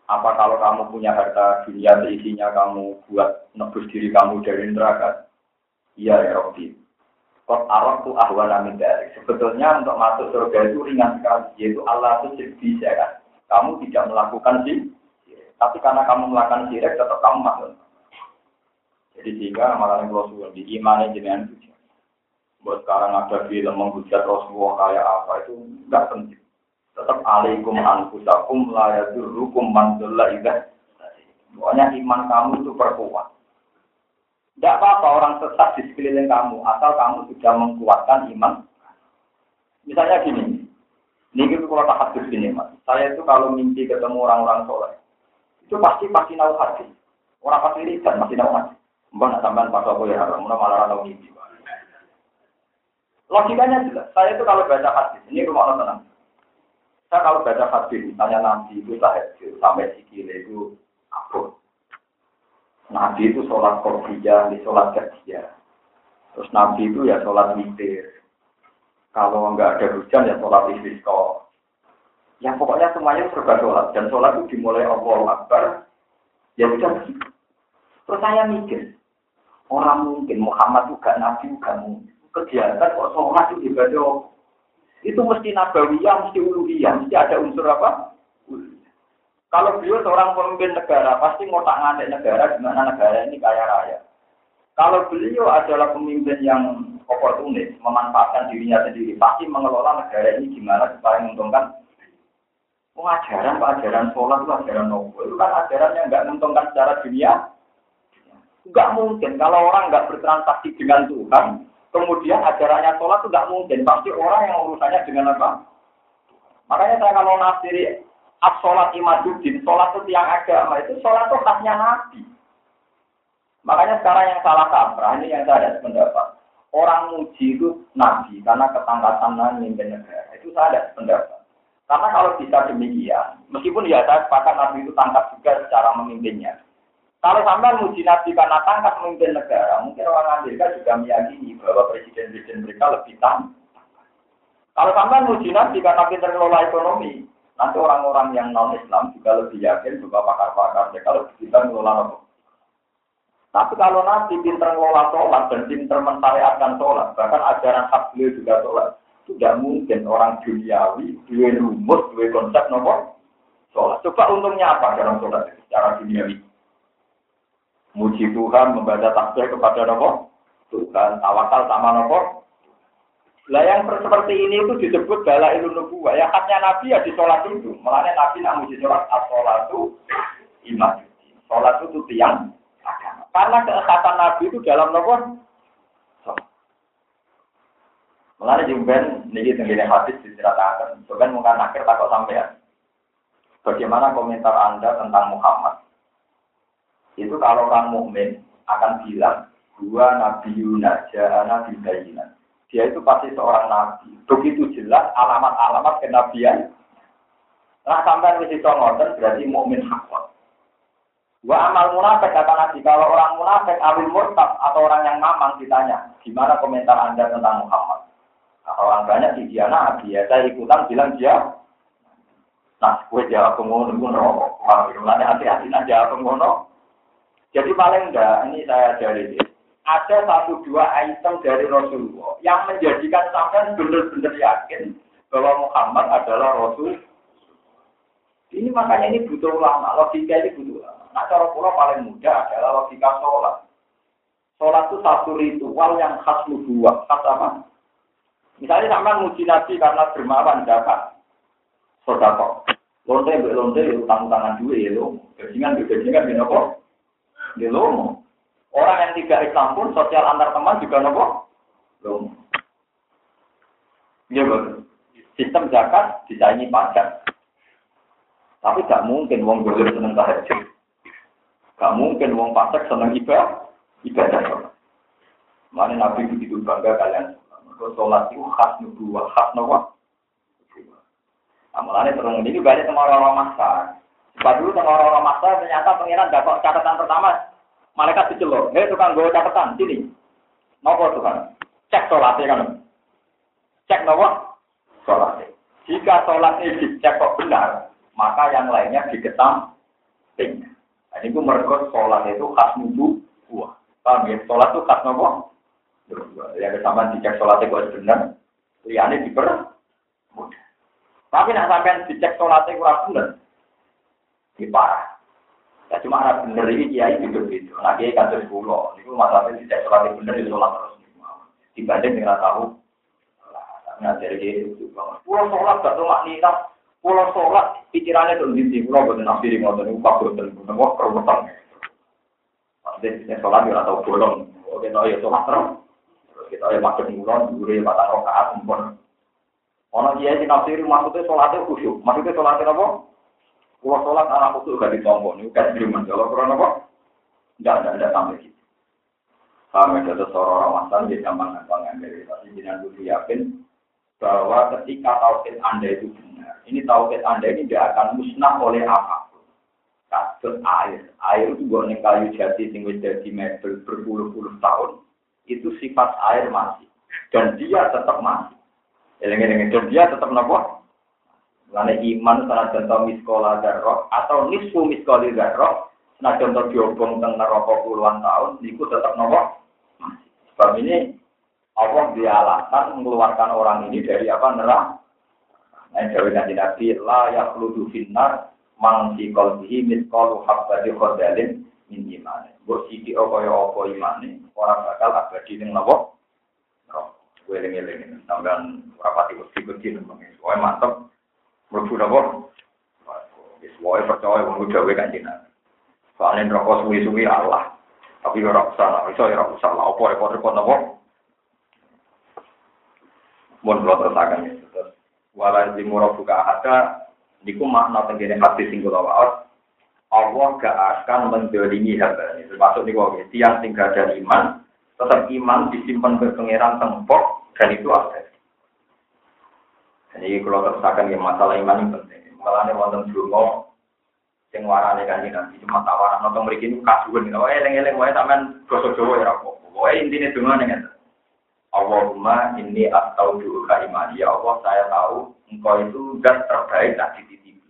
apa kalau kamu punya harta dunia seisinya kamu buat nebus diri kamu dari neraka? Iya ya Robbi. Kok arok tuh ahwan amin dari. Sebetulnya untuk masuk surga itu ringan sekali, yaitu Allah itu bisa kan. Kamu tidak melakukan sih, tapi karena kamu melakukan sirik tetap kamu masuk. Jadi sehingga malah yang Rasul di iman jenengan itu. Buat sekarang ada film menghujat Rasulullah kayak apa itu nggak penting tetap alaikum anfusakum la yadurrukum man dhalla idza Pokoknya iman kamu itu perkuat. Tidak apa-apa orang sesat di sekeliling kamu, asal kamu sudah menguatkan iman. Misalnya gini, ini itu kalau tak hadis gini mas, saya itu kalau mimpi ketemu orang-orang soleh, itu pasti pasti tahu hati. Orang pasti lihat masih tahu hati. Mbak nak sampean pas aku ya haram, malah tahu mimpi. Logikanya jelas. Saya itu kalau baca hadis, ini rumah orang tenang. Saya kalau baca hadis, misalnya Nabi itu tahajud sampai sikile itu apa? Nabi itu sholat korbija, di sholat kerja. Terus Nabi itu ya sholat witir. Kalau nggak ada hujan ya sholat istisqa. Ya pokoknya semuanya serba sholat. Dan sholat itu dimulai Allah Akbar. Ya sudah Terus saya mikir, orang mungkin Muhammad juga Nabi juga mungkin. Kegiatan kok sholat itu ibadah itu mesti nabawiyah, mesti uluhiyah, mesti ada unsur apa? Kalau beliau seorang pemimpin negara, pasti mau tak ngadek negara, di mana negara ini kaya raya. Kalau beliau adalah pemimpin yang oportunis, memanfaatkan dirinya sendiri, pasti mengelola negara ini gimana supaya menguntungkan. Pengajaran, ajaran sholat itu ajaran nopo. Itu kan ajaran yang nggak menguntungkan secara dunia. Nggak mungkin kalau orang nggak bertransaksi dengan Tuhan, Kemudian ajarannya sholat itu tidak mungkin. Pasti orang yang urusannya dengan apa? Makanya saya kalau nafsiri sholat imaduddin, sholat itu tiang agama, itu sholat itu khasnya Nabi. Makanya sekarang yang salah kaprah, ini yang saya ada pendapat. Orang muji itu Nabi, karena ketangkasan memimpin negara. Itu saya ada pendapat. Karena kalau bisa demikian, meskipun ya saya sepakat Nabi itu tangkap juga secara memimpinnya. Kalau sampai muji Nabi karena tangkap memimpin negara, mungkin orang Amerika juga meyakini bahwa presiden-presiden mereka lebih tangkap. Kalau sampai muji Nabi karena pintar mengelola ekonomi, nanti orang-orang yang non-Islam juga lebih yakin bahwa pakar-pakar mereka lebih pintar mengelola ekonomi. Tapi kalau Nabi pintar mengelola sholat dan pintar mentariatkan sholat, bahkan ajaran hak beliau juga sholat, tidak mungkin orang duniawi, dua rumus, dua konsep nomor sholat. Coba untungnya apa dalam sholat secara duniawi? muji Tuhan, membaca tasbih kepada nopo Tuhan, tawakal sama nopo. Lah yang seperti ini itu disebut bala ilmu nubuah. Ya khasnya Nabi ya di sholat itu. Makanya Nabi nak muji sholat, as itu iman. Sholat itu tiang agama. Karena keekatan Nabi itu dalam nopo. Mulanya jumben niki tenggine hadis diceritakan. Bukan mungkin akhir takut sampai Bagaimana komentar Anda tentang Muhammad? itu kalau orang mukmin akan bilang dua nabi Yunus nabi bayinan. Dia itu pasti seorang nabi. Begitu jelas alamat-alamat kenabian. Nah sampai di situ ngoten berarti mukmin hakon. Wa amal munafik kata Nabi, kalau orang munafik awil murtad atau orang yang mamang ditanya, gimana komentar Anda tentang Muhammad? Nah, orang banyak di dia nabi, ya saya ikutan bilang dia Nah, gue jawab pengono, gue rokok. Kalau hati-hati aja pengono. Jadi paling enggak, ini saya dari ada satu dua item dari Rasulullah yang menjadikan sampai benar-benar yakin bahwa Muhammad adalah Rasul. Ini makanya ini butuh ulama, logika ini butuh ulama. Nah cara pulau paling mudah adalah logika sholat. Sholat itu satu ritual yang khas nubuah, khas apa? Misalnya sama muji Nabi karena dermawan dapat sodako. Lonte, lonte, utang tangan dua ya lo. Gajingan, gajingan, gini kok. Di lomo. Orang yang tidak Islam pun sosial antar teman juga nopo. Lomo. Iya. Sistem zakat disaingi pajak. Tapi gak mungkin wong boleh seneng tahajud. Gak mungkin wong pajak seneng ibadah. Ibadah. Mana Nabi begitu bangga kalian. Kalau sholat itu khas nubuah, khas nopo. Amalannya terus ini banyak sama orang-orang masak. Sebab dulu tengah orang masa ternyata pengiran dapat catatan pertama. Malaikat dicelok, hei tukang gue catatan, sini. Nopo Tuhan? Cek sholatnya kan. Cek nopo? Sholatnya. Jika sholatnya dicek kok benar, maka yang lainnya dikesamping. Nah, ini gue merekod sholat itu khas nubu buah. Paham ya? Sholat itu khas nopo. Yang kesamaan dicek sholatnya kok benar, liane diper mudah. Tapi nak sampean dicek sholatnya kurang benar, di parah. Ya cuma ada bener ini kiai gitu gitu. Nah kiai terus pulau. Itu masalahnya dicek sholatnya benar di sholat terus. Dibanding dengan tahu ngajari gitu. Pulau sholat gak tuh maknina. Pulau sholat pikirannya tuh di pulau buat nafsiri ngotot itu pak buat dan wah kerumutan. Pasti sholat ya atau bolong. Oke, tahu ya sholat terus. Terus kita ya pakai mulon, ya batang rokaat, mumpun. Orang dia di nafsiri maksudnya sholatnya khusyuk. Maksudnya sholatnya apa? Pulau sholat anak khusyuk gak ditompo. Ini kan firman. Kalau kurang apa? Enggak, enggak, enggak sampai gitu. Kami ada seorang masan di zaman gampang dari tapi jangan dulu yakin bahwa ketika tauhid Anda itu benar, ini tauhid Anda ini tidak akan musnah oleh apa pun. Kasus air, air itu gue kayu jati sing wis jadi mebel berpuluh-puluh tahun, itu sifat air masih, dan dia tetap masih. Eleng-eleng dan dia tetap nopo. Karena iman salah contoh miskola darroh atau nisfu miskoli darroh, nah contoh diobong teng neraka puluhan tahun, itu tetap nopo. Sebab ini Allah dia alasan mengeluarkan orang ini dari apa neraka. Nah, Jawa Nabi Nabi la yakhludu finnar mang fi qalbihi mithqalu habbati khardalin min iman. Mbok siki kaya apa imane ora bakal abadi ning neraka. Gue eling-eling sampean rapati mesti-mesti nembang. Soale mantep mlebu napa? Wis wae percaya wong dawuh kanjeng Nabi. Soale neraka suwi-suwi Allah. Tapi ora usah, iso ora usah lah opo repot-repot napa? Mun kula terusaken ya. Terus wala zimura buka ada niku makna tenggene hati sing kula waos. Allah gak akan mendolimi hamba ini. Termasuk niku tiang sing gak ada iman, tetap iman disimpan ke pangeran tempok dan itu ada. Jadi kalau terusakan ya masalah iman ini penting. Malah nih wonten dulu sing warane kanjeng Nabi cuma tawaran nonton mriki niku kasuwen. Oh eling-eling wae sampean basa Jawa ya apa. Wae intine donga ning Allahumma inni astaudiuka imani. Ya Allah, saya tahu engkau itu zat terbaik tak dititipi.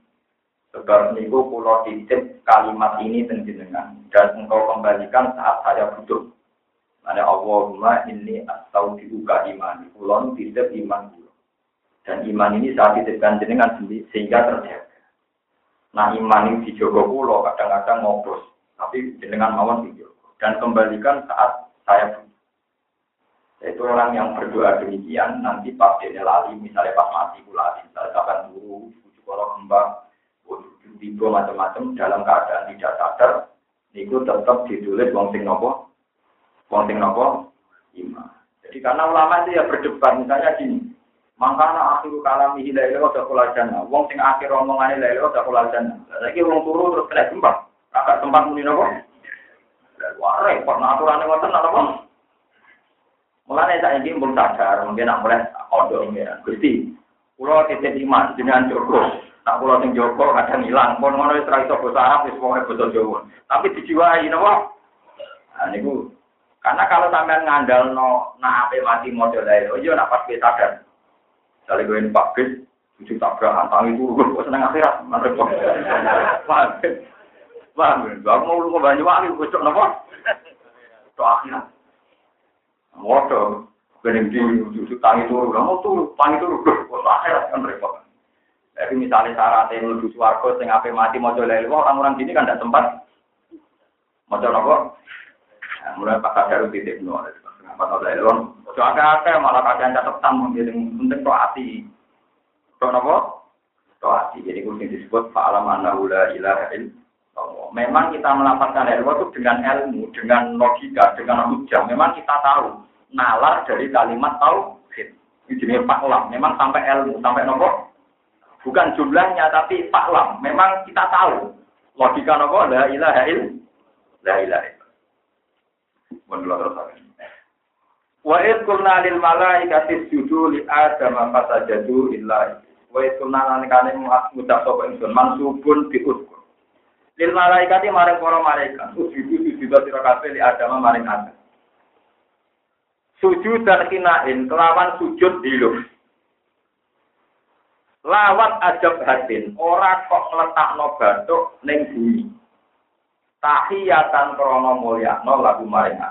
Sebab niku kula titip kalimat ini tenjenengan dan engkau kembalikan saat saya butuh. Mana Allahumma inni astaudiuka imani. Kula titip iman. Dan iman ini saat titipkan jenengan sehingga terjaga. Nah iman ini dijogo kula kadang-kadang ngopos. Tapi jenengan mawon dijogo. Dan kembalikan saat saya butuh. Itu orang yang berdoa demikian, nanti pas dia lali, misalnya pas mati pula, misalnya kapan guru, bujuk kalau kembang, tiba macam-macam dalam keadaan tidak sadar, itu tetap ditulis wong sing nopo, wong sing nopo, iman. Jadi karena ulama itu ya berdebat, misalnya gini, Mangkana akhiru kalami hilai lewat dakul jannah. Wong sing akhir omongan hilai lewat dakul jannah. Lagi wong turu terus kena gempa. Kakak tempat muni nopo. Wah repot, nah aturannya ngoten nopo. Mulane saya ini belum sadar, mungkin nak mulai odo ini ya. Gusti, pulau titip iman dengan Joko. Tak pulau sing Joko kadang hilang, pun ngono wis ra iso basa Arab wis pokoke basa Jawa. Tapi dijiwai napa? Nah niku karena kalau sampean ngandal no nak ape mati model lain, oh iya nak pas kita sadar. Misalnya gue pabrik, cuci tabrakan, tangan itu, gue seneng akhirat, mantep kok. Paham ya? Paham ya? Gue mau lu kebanyi wangi, gue cok nopo. Cok akhirat. Mwoto, gue yang di cuci tangan itu, gue mau turu, tangan itu, gue akhirat, kan repot. Tapi misalnya syarat yang lu cuci warga, yang mati, mau jual lewat, orang-orang gini kan tidak sempat. Mau jual nopo? Mulai pakai jarum titik, nol. Apa tahu dari luar. Coba ada malah kalian catatan menjadi penting to hati. To apa? To hati. Jadi kucing disebut fa'alam annahu la ilaha Memang kita melapatkan ilmu itu dengan ilmu, dengan logika, dengan hujah. Memang kita tahu nalar dari kalimat tauhid. Ini jenis faklam. Memang sampai ilmu, sampai nopo. Bukan jumlahnya, tapi faklam. Memang kita tahu. Logika nopo, la ilaha il. La ilaha il. Wa id kulna lil malaikati sujudu li adam fasajadu illa wa id kulna lan kane ngucap sapa ingsun mansubun bi uskur lil malaikati maring para malaikat. Sujudu sujudu sira kabeh li adam maring adam. Sujud dan kinain kelawan sujud diluk. Lawat ajab hatin, ora kok ngletakno batuk ning bumi. Tahiyatan krana mulyakno lagu maring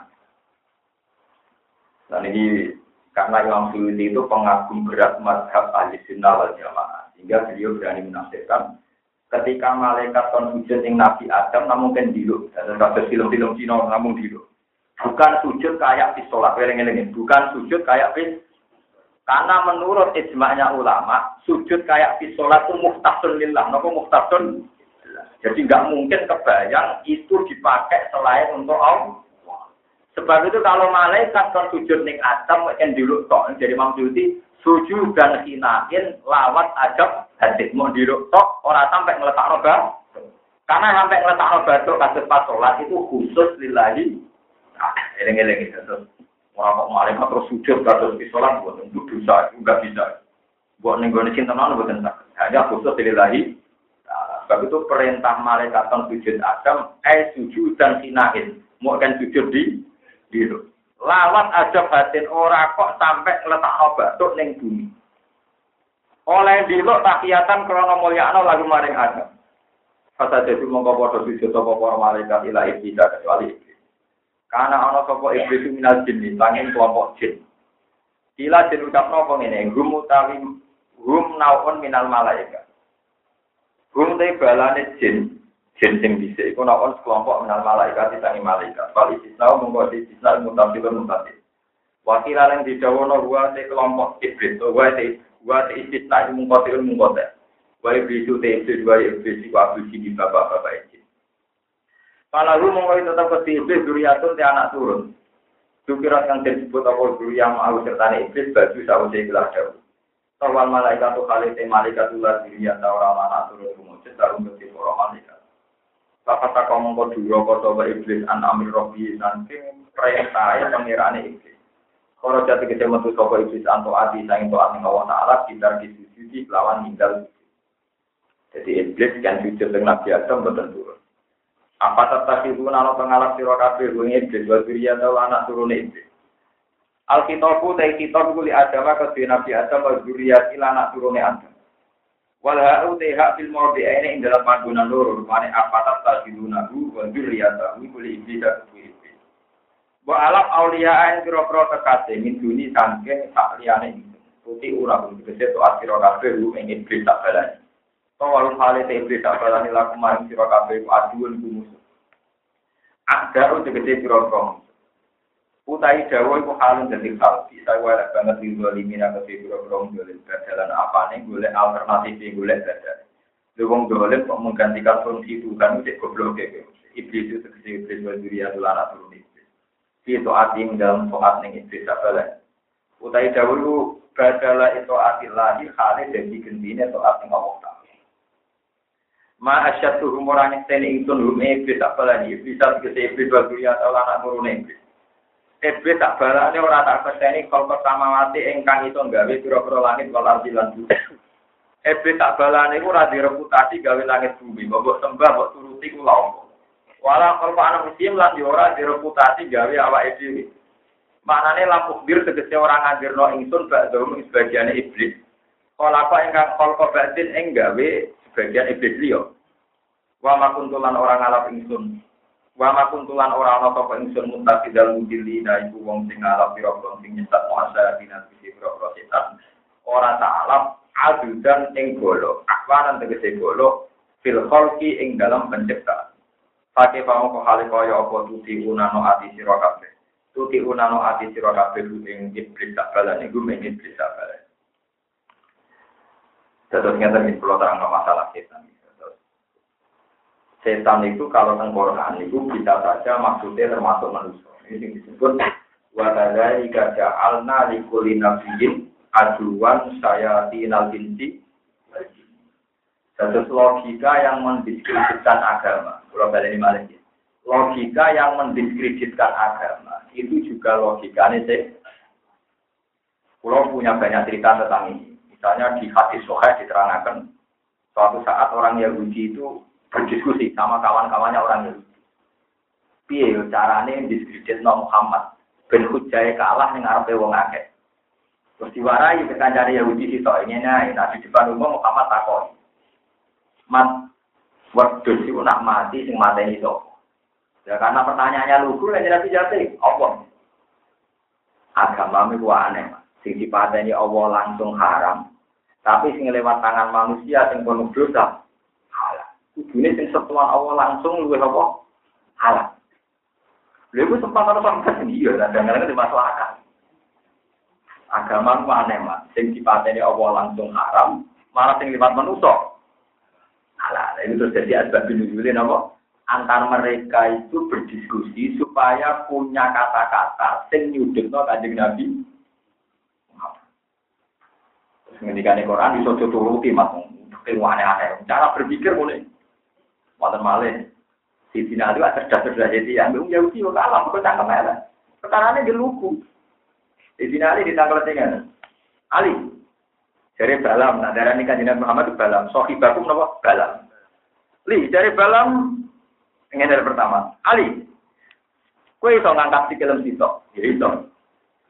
Dan ini karena Imam Suyuti itu pengagum berat madhab ahli sunnah wal jamaah. Sehingga beliau berani menafsirkan ketika malaikat kon sujud yang Nabi Adam namun kan dulu. Dan kasus film-film Cina namun dulu. Bukan sujud kayak di sholat. Bukan sujud kayak di karena menurut ijma'nya ulama, sujud kayak di sholat itu muhtasun lillah. Nopo muhtasun? Jadi nggak mungkin kebayang itu dipakai selain untuk Allah. Sebab itu kalau malaikat kan sujud ning Adam, kan dulu kok jadi maksudnya sujud dan hinain lawat ajab hadis mau dulu tok orang sampai ngeletak roba. Karena sampai ngeletak roba itu kasus pas sholat itu khusus lillahi. Nah, eleng-eleng itu terus Orang kok malaikat terus sujud terus di sholat buat itu dosa itu nggak bisa. Buat nenggone cinta mana buat Hanya khusus lillahi. Nah, sebab itu perintah malaikat kan sujud Adam, eh sujud dan sinain. Mau kan sujud di biru. Lawat aja batin ora kok sampai ngeletak batuk ning bumi. Oleh diluk tahiyatan krono mulyakno lagu maring Adam. Kata jadi mongko padha sujud apa para malaikat ila iblis kecuali iblis. Karena ana sapa iblis minal jin, sanging kelompok jin. Kila jin ucapno apa ngene, hum utawi hum naun minal malaikat. Hum te balane jin, jin sing bisa iku naun sekelompok minal malaikat disangi malaikat. Wal istisna mongko istisna mutasil mutasil. Wakil yang didawono gua te kelompok iblis, gua te gua te istisna mongko mongko te. Wa iblis te iblis wa iblis wa abdi di bapak-bapak kalau lu mau tetap ke iblis duriatun ti anak turun. Dukirat yang disebut apa yang mau serta iblis baju sausai gelas jauh. Tawal malaikat tuh kali te malaikat ulah diri yang tahu ramah anak turun kumujud dalam bentuk orang malaikat. Bapak tak ngomong kau coba iblis an amir robi nanti perintah pengiraan iblis. Kalau jatuh kita metu sopo iblis anto adi sang itu ati Allah Taala kita disujudi lawan ninggal. Jadi iblis kan jujur dengan Nabi Adam betul. Apa tetap ibu nalo pengalap siro kabeh bunyi iblis wa atau anak turun iblis. Alkitabu ta kitab kuli Adam ke Nabi Adam wa zuriyat ila anak turune Adam. wal ha'u te hak fil mawdi ayna eh, ing dalam panggonan loro rupane apa ta tasiduna ru wa dzurriyata ni kuli ibida kuwi wa alaf auliya ayn kira-kira tekase min duni sangke sak liyane puti ora kudu dicet to akhiro kabeh ru ing iblis tak balani. To walun hale te iblis tak balani lakumari sira kabeh ku aduun ku musuh. Agar utekete kira-kira Utai dawa iku halun dadi kalbi. Saya warak banget di dua limina ke piro-piro golek badalan apa nih golek alternatif golek badal. Lewong golek kok menggantikan fungsi Tuhan itu goblok ya. Iblis itu tegese iblis wa duriya tulana turun iblis. Itu arti dalam soat ning iblis apa lah. Utai dawa iku badala itu arti lagi hale dadi gendine soat ning Allah Ma asyad tuh orang ini ingsun hum iblis tak balani iblis tak kese iblis wa atau anak turun iblis. Iblis tak balani orang tak keseni kalau pertama mati engkang itu gawe pira-pira langit wal ardi lan bumi. Iblis tak balani ku ora direputasi gawe langit bumi, mbok sembah mbok turuti ku lawo. Wala anak muslim lan yo ora direputasi gawe awake dhewe. Maknane lampu bir tegese orang ngajirno ingsun bak dom sebagian iblis. Apa engkang kalau batin enggawe bagian iblis liya. Wa makuntulan orang ngalap ingsun. Wa makuntulan orang ana sapa ingsun mutasi dalem dilina iku wong sing ngalap pira-pira sing nyesat muasa dinan sisi pira-pira setan. Ora ta'alap adudan ing golo. Akwanan tegese golo fil khalqi ing dalam penciptaan. Pakai pamoko hale kaya apa tuti unano ati sira kabeh. Tuti unano ati sira kabeh ing iblis tak balane iku men iblis tak balane. Terus kita ingin pulau terang masalah setan. Setan itu kalau tengkorak itu bisa saja maksudnya termasuk manusia. Ini disebut wadada ika ja'alna likuli nabiyin aduan saya tinal binti. Satu logika yang mendiskreditkan agama. Kalau ini malah Logika yang mendiskreditkan agama itu juga logikanya sih. Kalau punya banyak cerita tentang ini. Misalnya di hadis soheh diterangkan suatu saat orang Yahudi itu berdiskusi sama kawan-kawannya orang Yahudi. Piye carane diskredit no Muhammad ben hujai kalah ning arepe wong akeh. Terus diwarai ke kancane Yahudi sitok ini nah, di depan umum Muhammad takon. Mat wedhus iku nak mati sing mateni sapa? Ya karena pertanyaannya lugu ya jadi jati, apa? Agama itu aneh, sing dipateni Allah langsung haram. Tapi sing lewat tangan manusia sing penuh dosa. Kudune sing setuan Allah langsung luwih apa? Halal. Lha iku sempat ana sampeyan iya, kadang-kadang di masalah Agama ku aneh, Mas. Sing dipateni Allah langsung haram, malah sing liwat manusa. Alah, ini terus jadi asbab nuzulin apa? Antar mereka itu berdiskusi supaya punya kata-kata sing nyudutno kanjeng Nabi. Terus ngendikan Quran iso turuti Mas. Ilmu aneh-aneh. Cara berpikir mulai. Wonten malih. Di sini ada cerdas-cerdas jadi yang Yahudi kok kalah, kok cangkem. Sekarang ini lugu. Di sini Ali ditangkal dengan Ali. Dari Balam, nah darah nikah Nabi Muhammad itu Balam. Sohibakum nopo Balam. Li, dari Balam, ingin dari pertama. Ali, kue iso ngangkat si kelem sitok. Ya iso.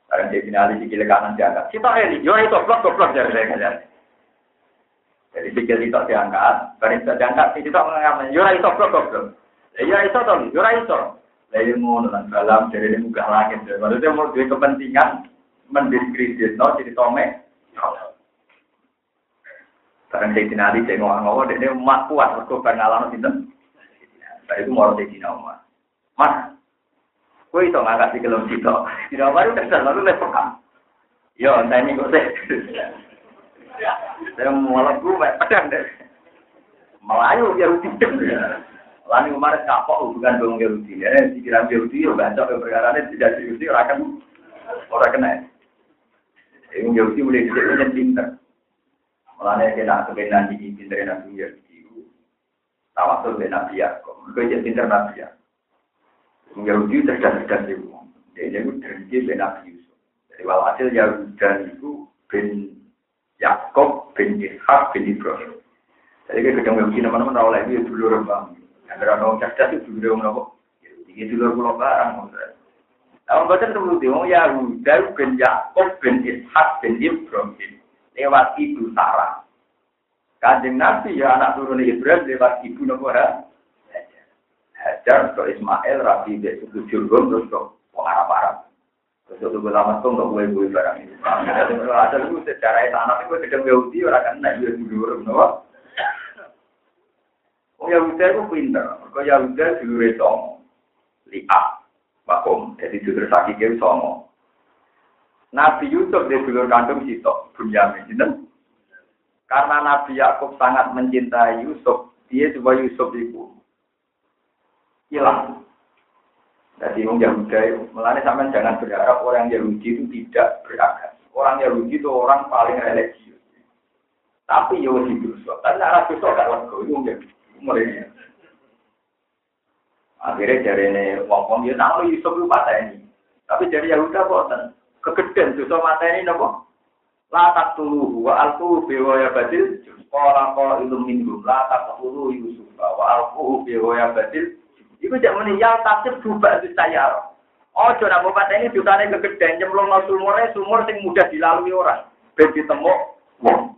Sekarang di sini Ali sikil kanan diangkat. Sitok Eli, yo itu blok blok dari saya Jadi sikil sitok diangkat, bareng sitok diangkat, si sitok mengangkat. Yo itu blok blok. Ya iso toh, yo iso. Lalu mau nonton Balam dari muka langit. Maksudnya mau dua kepentingan mendiskredit no jadi tome. Barang saya dinali saya ngomong-ngomong, dia mak kuat, mereka pengalaman itu. Nah itu mau saya dina umat. Mas, kue itu nggak kasih kelom situ. Tidak baru terserah lalu lepas. Yo, ini kok saya. Saya malah gue pedang deh. Melayu ya rutin. Lani kemarin kapok hubungan dengan Yahudi. Ya, pikiran Yahudi, ya bancok perkara ini tidak Yahudi, orang kan orang kena. Yang Yahudi mulai punya pinter. Mulanya kena kebenaran di pinter Nabi Yahudi. Tawasul dengan Nabi Yakob. Mereka jadi pinter Nabi. Yang Yahudi cerdas-cerdas itu. Dia itu dengan Nabi Yusuf. Jadi walhasil Yahuda itu bin Yakob bin Ishak bin Ibrahim. Jadi kita ketemu Yahudi nama-nama rawal itu ya dulu rembang. Yang orang cerdas itu dulu rembang. Jadi dulu pulau barang. Kalau baca dulu dia, Yahuda bin Yakob bin Ishak bin Ibrahim lewat ibu Sarah. Kanjeng Nabi ya anak turun Ibrahim lewat ibu Nabi Hajar ke Ismail, Rabi ke suku Jurgum, terus ke orang Arab. Terus itu lama tuh untuk gue gue barang ini. Ada itu secara tanah itu sedang Yahudi orang kan naik dia dulu Nabi. Oh Yahudi itu pinter. Kau Yahudi dulu itu lihat Makom, jadi judul sakit itu songo. Nabi Yusuf di dulur kandung Sito, Bunyamin, gitu. Karena Nabi Yakub sangat mencintai Yusuf, dia coba Yusuf itu hilang. Jadi orang Yahudi, melani sampai jangan berharap orang Yahudi itu tidak beragam. Orang Yahudi itu orang paling religius. Tapi ya Yahudi Yusuf, tapi arah Yusuf gak lego, itu mulai Akhirnya dari ini wong-wong ya tahu Yusuf itu mata ini. Tapi dari Yahuda boten. Kegedean Yusuf mata ini nopo. Latak tulu wa alku bewa ya badil. Orang kau ilmu minggu. Latak tulu Yusuf wa alku bewa ya badil. Iku jak meninggal tafsir berubah itu saya. Oh, nak bapak ini jutane kegedean nyemplung no sumurnya sumur sing mudah dilalui orang. Ben ditemu wong.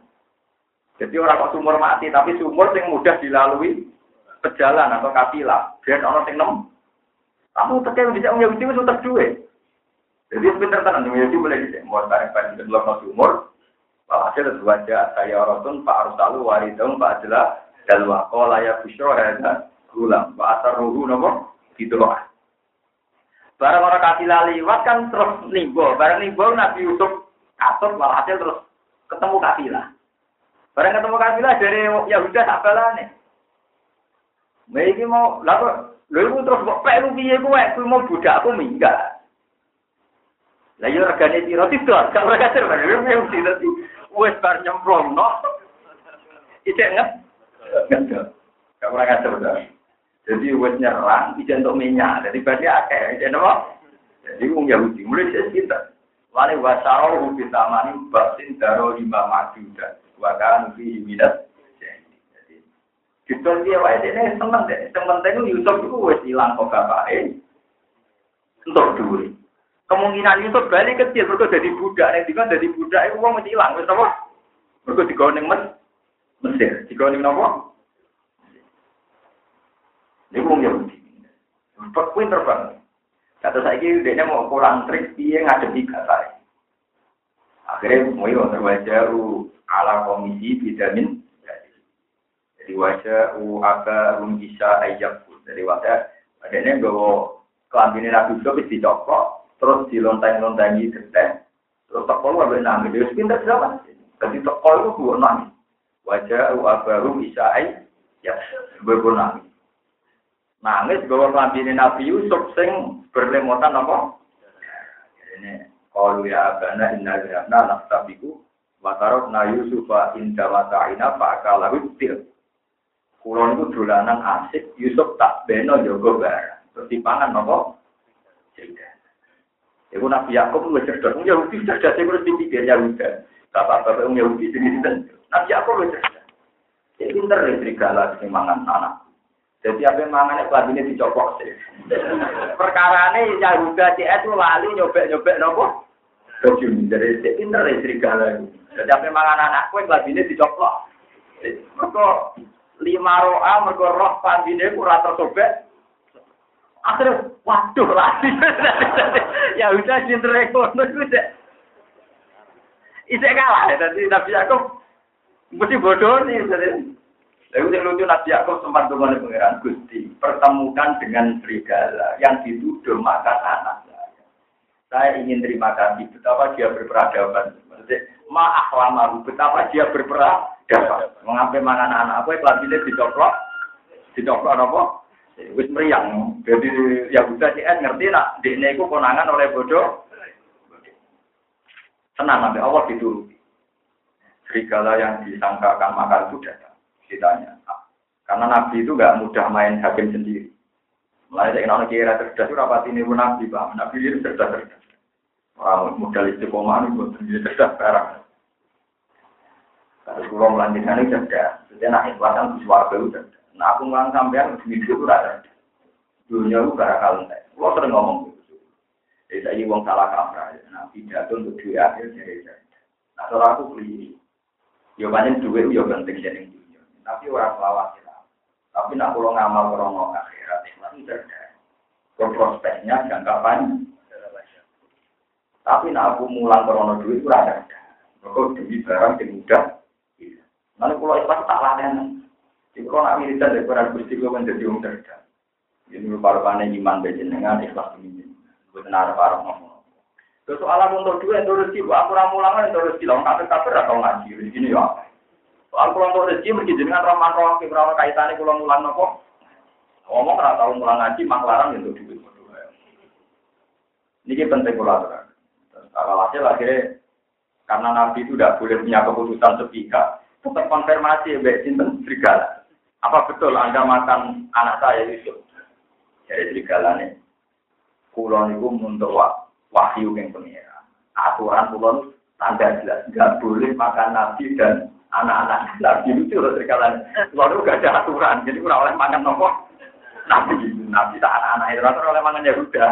Jadi orang kok sumur mati, tapi sumur sing mudah dilalui pejalan atau kafilah. Biar orang sing nem. Kamu tekan bisa punya itu tak duwe. Jadi pinter tenan Yahudi boleh bisa. Mau tarik pada belum masuk umur. Hasil wajah saya orang Pak Arsalu waridung Pak Adla dalwa kola ya busro hada gulam. Pak Asar ruhu gitu loh. Barang orang kasih liwat kan terus nimbo. Barang nimbo Nabi Yusuf katut hasil terus ketemu kafilah. Barang ketemu kafilah dari tak nih. Mereka mau, lalu, lalu terus kok pelu piye gue, gue mau budak aku minggat. Lah yo regane piro tidak, gak ora kasir kan, yo mesti dadi wis bar nyemplung no. Ijek nget. Gak ora kasir dah. Jadi wis nyerang, ijek untuk minyak, jadi berarti akeh, ijek nopo? Jadi wong Yahudi mulai saya cinta. Wale wasaro kita mani batin daro lima majuda. Wakan fi minat Gitu dia wae dene seneng deh. Sing penting Yusuf iku wis ilang kok bapake. Entuk dhuwit. Kemungkinan Yusuf balik kecil, mereka jadi budak, yang juga jadi budak, itu uang mesti hilang, wis apa? Mereka digoning mes, Mesir, digoning apa? Ini uang Yahudi. Pinter banget. Kata saya ini, dia mau pulang trik, dia ngadepi kata Akhirnya, mau yang terwajah ala komisi vitamin. Jadi wajah u apa rum bisa ajak. Jadi wajah, adanya bawa kelambini Nabi Yusuf dicokok, terus dilonteng-lontengi geteh, terus teko lu nangis, dia pintar siapa? Jadi teko itu gue nangis. Wajah abaru isai, ya gue nangis. Nangis bahwa kelambini Nabi Yusuf sing berlemotan apa? Ini kalau ya abana inna lihatna naftabiku watarok na Yusufa inda wata'ina fa'akalahu til. Kulon itu dolanan asik, Yusuf tak beno jogo barang. Terus dipangan apa? Iku Nabi Yakub lu cerdas. Wong Yahudi cerdas iku mesti pikir Yahudi. Bapak-bapak Yahudi sini. Nabi Yakub lu cerdas. Ya pinter ya serigala sing anak. Jadi apa yang mangan itu lagi ini dicopok sih. Perkara ini Yahuda CS itu lali nyobek-nyobek nopo. Kecil, jadi pinter ya serigala itu. Jadi apa yang mangan anak kue lagi ini dicopok. Mereka lima roa, mereka roh pandine kurang tersobek. Akhirnya, waduh lagi. ya udah cinta ngono iku cek. Isek kalah ya tadi Nabi Yakub mesti bodoh nih. Lalu yang lucu Nabi Yakub sempat dengan pangeran Gusti pertemukan dengan serigala yang dituduh makan anak saya. Saya ingin terima kasih betapa dia berperadaban. Maksudnya, maaf lama betapa dia berperadaban. Mengambil makan anak apa? Kelanjutnya dicoplok, dicoplok apa? Wis meriang. Jadi ya Yahuda CS ngerti nak dene iku konangan oleh bodoh. Tenang nanti Allah dituruti. Serigala yang disangkakan makar itu datang. Ditanya. Karena Nabi itu nggak mudah main hakim sendiri. Mulai dari orang kira cerdas itu rapat ini pun Nabi, Pak. Nabi itu cerdas cerdas. Orang modal istiqomah itu sendiri cerdas sekarang. Kalau pulau melanjutkan ini cerdas. Jadi nak ikhlasan di suarga itu cerdas. Nah aku ngulang sampean di hidup itu ada. Dunia itu gara kaleng. Lo sering ngomong gitu. Jadi saya wong salah kaprah. Nah pidato untuk dua akhir dari saya. Nah kalau aku beli, ya banyak duit ya penting jadi. Tapi orang selawat ya. Tapi nak kalau ngamal krono akhirat itu cerdas. Prospeknya jangka panjang. Tapi nak aku mulang krono duit itu ada. Kok demi barang yang mudah. Nanti kalau ikhlas tak laden. Jika nak wiridan dari para gusti gue menjadi orang cerdas. Ini merupakan iman dengan ikhlas ini. Gue tenar para ngomong. Terus soal untuk dua yang rezeki, aku yang rezeki, lawan kafir kafir atau ngaji, rezeki ya. Soal pulang untuk rezeki, mungkin dengan roman roman kibra kaitannya pulang mulang nopo. Ngomong karena tahu mulang ngaji, maklarang untuk duit. Ini penting pulang terang. Hasil akhirnya karena Nabi itu tidak boleh punya keputusan sepihak, tetap konfirmasi ya, Sinten serigala. Apa betul Anda makan anak saya Yusuf? Jadi nih. Kulon itu untuk wahyu yang pengira. Aturan kulon tanda jelas. Tidak boleh makan nabi dan anak-anak nabi itu loh. Kulon itu gak ada aturan. Jadi kurang oleh makan nopo. Nabi, nabi tak anak-anak itu oleh makan Yahuda.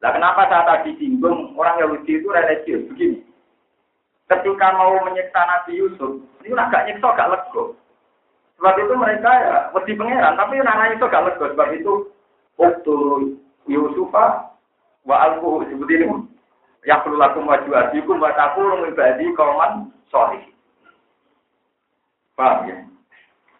Lah kenapa saya tadi singgung orang Yahudi itu religius begini? Ketika mau menyiksa Nabi Yusuf, ini agak nyiksa agak lego. Sebab itu mereka ya mesti pangeran, tapi anak itu gak lega. Sebab itu waktu Yusufa wa alquhu seperti ini. Ya perlu lakum waju adikum wa takulu ibadi kauman sorry. Paham ya?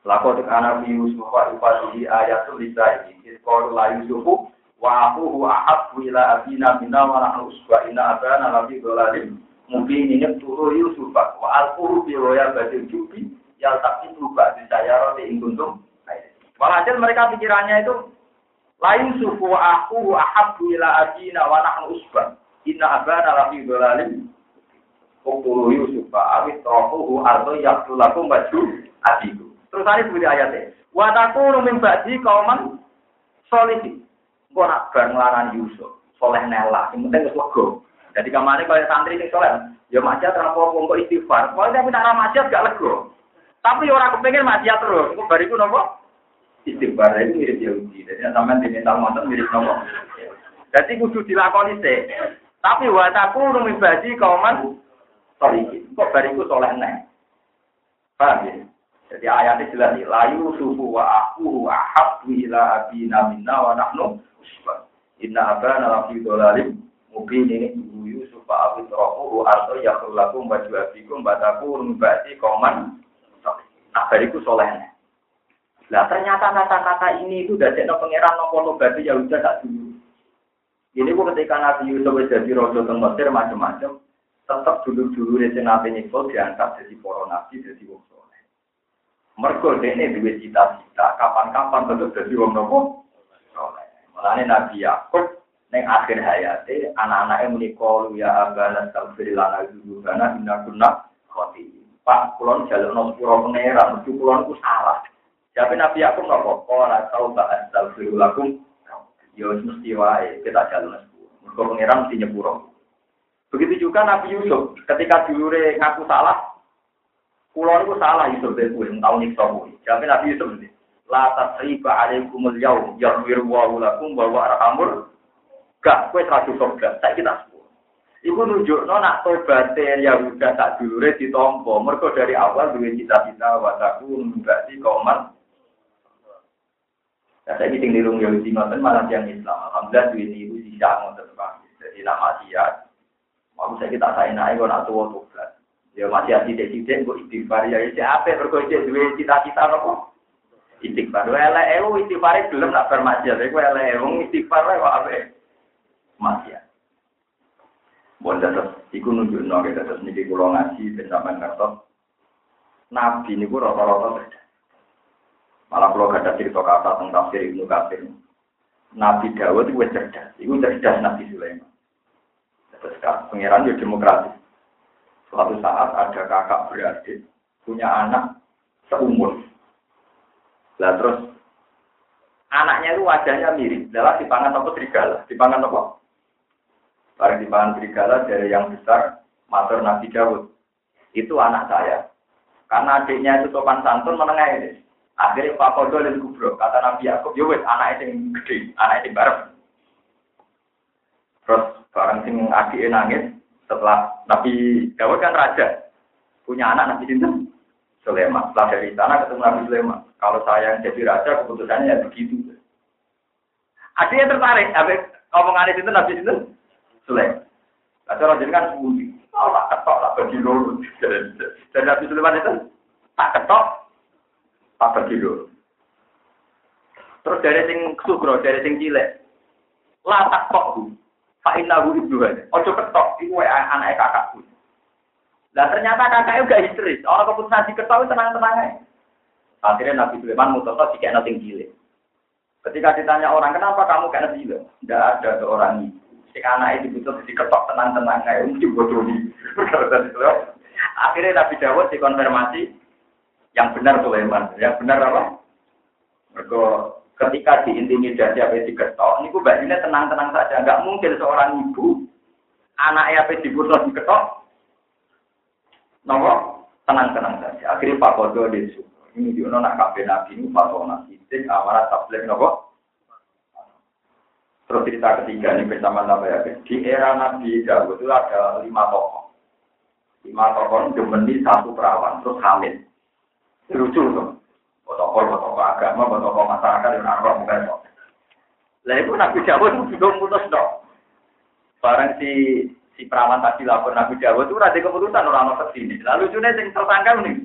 Lakot anak Yusuf wa ibadihi ayatul lisai. Iskol la Yusufu wa akuhu ahabbu ila abina minna wa nahnu usba inna abana lafi dolalim. Mungkin ini turu Yusuf wa alquhu bi wa badil jubi ya tapi berubah di saya roti ingkuntum. Walhasil mereka pikirannya itu lain suku aku ahabu ila adina wa nahnu usbah. Inna abana lafi dolalim. Kukulu Yusuf awit tohuhu ardo yaktulakum baju adiku. Terus tadi seperti ayatnya. Wa takunu min ba'di kauman solihin. Gue nak bar ngelaran Yusuf. Soleh nela. Yang penting wis lego. Jadi kemarin kalau santri ini soleh. Ya maksiat terlalu kok istighfar. Kalau tapi nak maksiat gak lego. Tapi orang kepengen maksiat terus. Kok bariku nopo? Istighfar itu mirip Yahudi. Jadi sampai di mental motor mirip nopo. Jadi kudu dilakoni sih. Tapi wataku numi baji kauman solih. Kok bariku soleh neng. Paham ya? Jadi ayatnya jelas layu suhu wa aku ahab ila abina minna wa nahnu usbah. Inna abana lafi dolalim mungkin ini ibu Yusuf wa abid rohu atau yakhulakum baju abikum bataku numbati koman. Nah bariku solehnya. Lah ternyata kata-kata ini itu udah jadi pangeran nopo berarti ya udah tak dulu. Ini bu ketika Nabi Yusuf jadi rojo ke Mesir macam-macam, tetap dulu-dulu di Nabi Nikol diangkat jadi para nabi jadi wong soleh. Mergo ini dua cita-cita, kapan-kapan tetap jadi wong nopo. Mulane Nabi Yakub neng akhir hayate anak-anaknya menikah ya abana salfirillana dulu karena inna kunna khoti. Pak kulon jalur nopo pura mesti kulon ku salah. Tapi Nabi aku nopo ora tau tak astagfiru lakum. Ya mesti wae kita jalan sepuluh. Mergo pangeran mesti nyepuro. Begitu juga Nabi Yusuf ketika dulure ngaku salah. Kulo niku salah Yusuf ben kuwi tau nyiksa kuwi. Tapi Nabi Yusuf ini la tasriba alaikumul yaum yaghfiru wa lakum wa wa arhamur. Gak kowe ra surga. Saiki kita sepuluh. Iku nunjukno nak tobaté Yahuda tak dulure ditampa. Mergo dari awal duwe cita-cita wa takun berarti kauman Nah, saya bikin di rumah Yahudi ngoten malah yang Islam. Alhamdulillah duit ibu sisa ngoten pak. Jadi nama dia. Mau saya kita saya naik kok nak tua tuh Ya masih ada tidak-tidak kok istighfar ya siapa berkocek duit cita-cita nopo. Istighfar. Wala ewu istighfar belum nak bermaksiat. Wala ewu istighfar kok apa? Maksiat. Bon terus iku nunjuk no kita terus niki kula ngaji ben sampean ngertos. Nabi niku rata-rata cerdas. Malah kalau gak ada cerita kata tentang tafsir Ibnu Katsir. Nabi Dawud itu cerdas. Itu cerdas Nabi Sulaiman. Terus pangeran itu demokratis. Suatu saat ada kakak beradik punya anak seumur. Lah terus anaknya itu wajahnya mirip. Adalah dipangan apa serigala? Dipangan apa? Barang dipangan serigala dari yang besar, matur Nabi Dawud. Itu anak saya. Karena adiknya itu sopan santun menengah ini. Akhirnya Pak Kodo dan Kubro, kata Nabi Yakub, yo wes anak yang gede, anak yang bareng. Terus bareng sing adiknya nangis, setelah Nabi Dawud kan raja, punya anak Nabi Sinten, Sulaiman. Setelah dari sana ketemu Nabi Sulaiman. Kalau saya yang jadi raja, keputusannya ya begitu. Adiknya tertarik, apa omongan itu Nabi Sinten, Sulaiman. Kata orang jadi kan sebuti, oh tak ketok, tak bagi lulu. Dan Nabi Sulaiman itu tak ketok, tak bagi Terus dari sing sugro, dari sing cilik. Latak kok bu. Pak Inahu ibu. Ojo ketok, itu anak kakakku. Nah ternyata kakaknya gak histeris. Orang keputusan di ketok tenang-tenang aja. Akhirnya Nabi Sulaiman mutus jika nanti cilik. Ketika ditanya orang, kenapa kamu kayak Nabi? Tidak ada seorang ibu. Si anak itu butuh ketok tenang-tenang aja. Mungkin bodoh Akhirnya Nabi Dawud dikonfirmasi, yang benar Sulaiman. Yang benar apa? Mereka ketika diintimidasi apa diketok, ini ini tenang-tenang saja. Enggak mungkin seorang ibu anaknya apa dibunuh diketok, nopo tenang-tenang saja. Akhirnya Pak Kodo disuruh. Ini di nak kafe nabi ini fatona sidik amanat tablet nopo. Terus cerita ketiga ini bersama sama ya. Di era Nabi Dawud itu ada lima tokoh. Lima tokoh gemeni satu perawan terus hamil. Lucu tuh. Protokol, protokol agama, protokol masyarakat yang bukan kok. Lah itu Nabi Dawud itu juga mutus dong. Barang si si perawan tadi lapor Nabi Dawud itu ada keputusan orang mau ke sini. Lalu lucunya yang tersangka nih.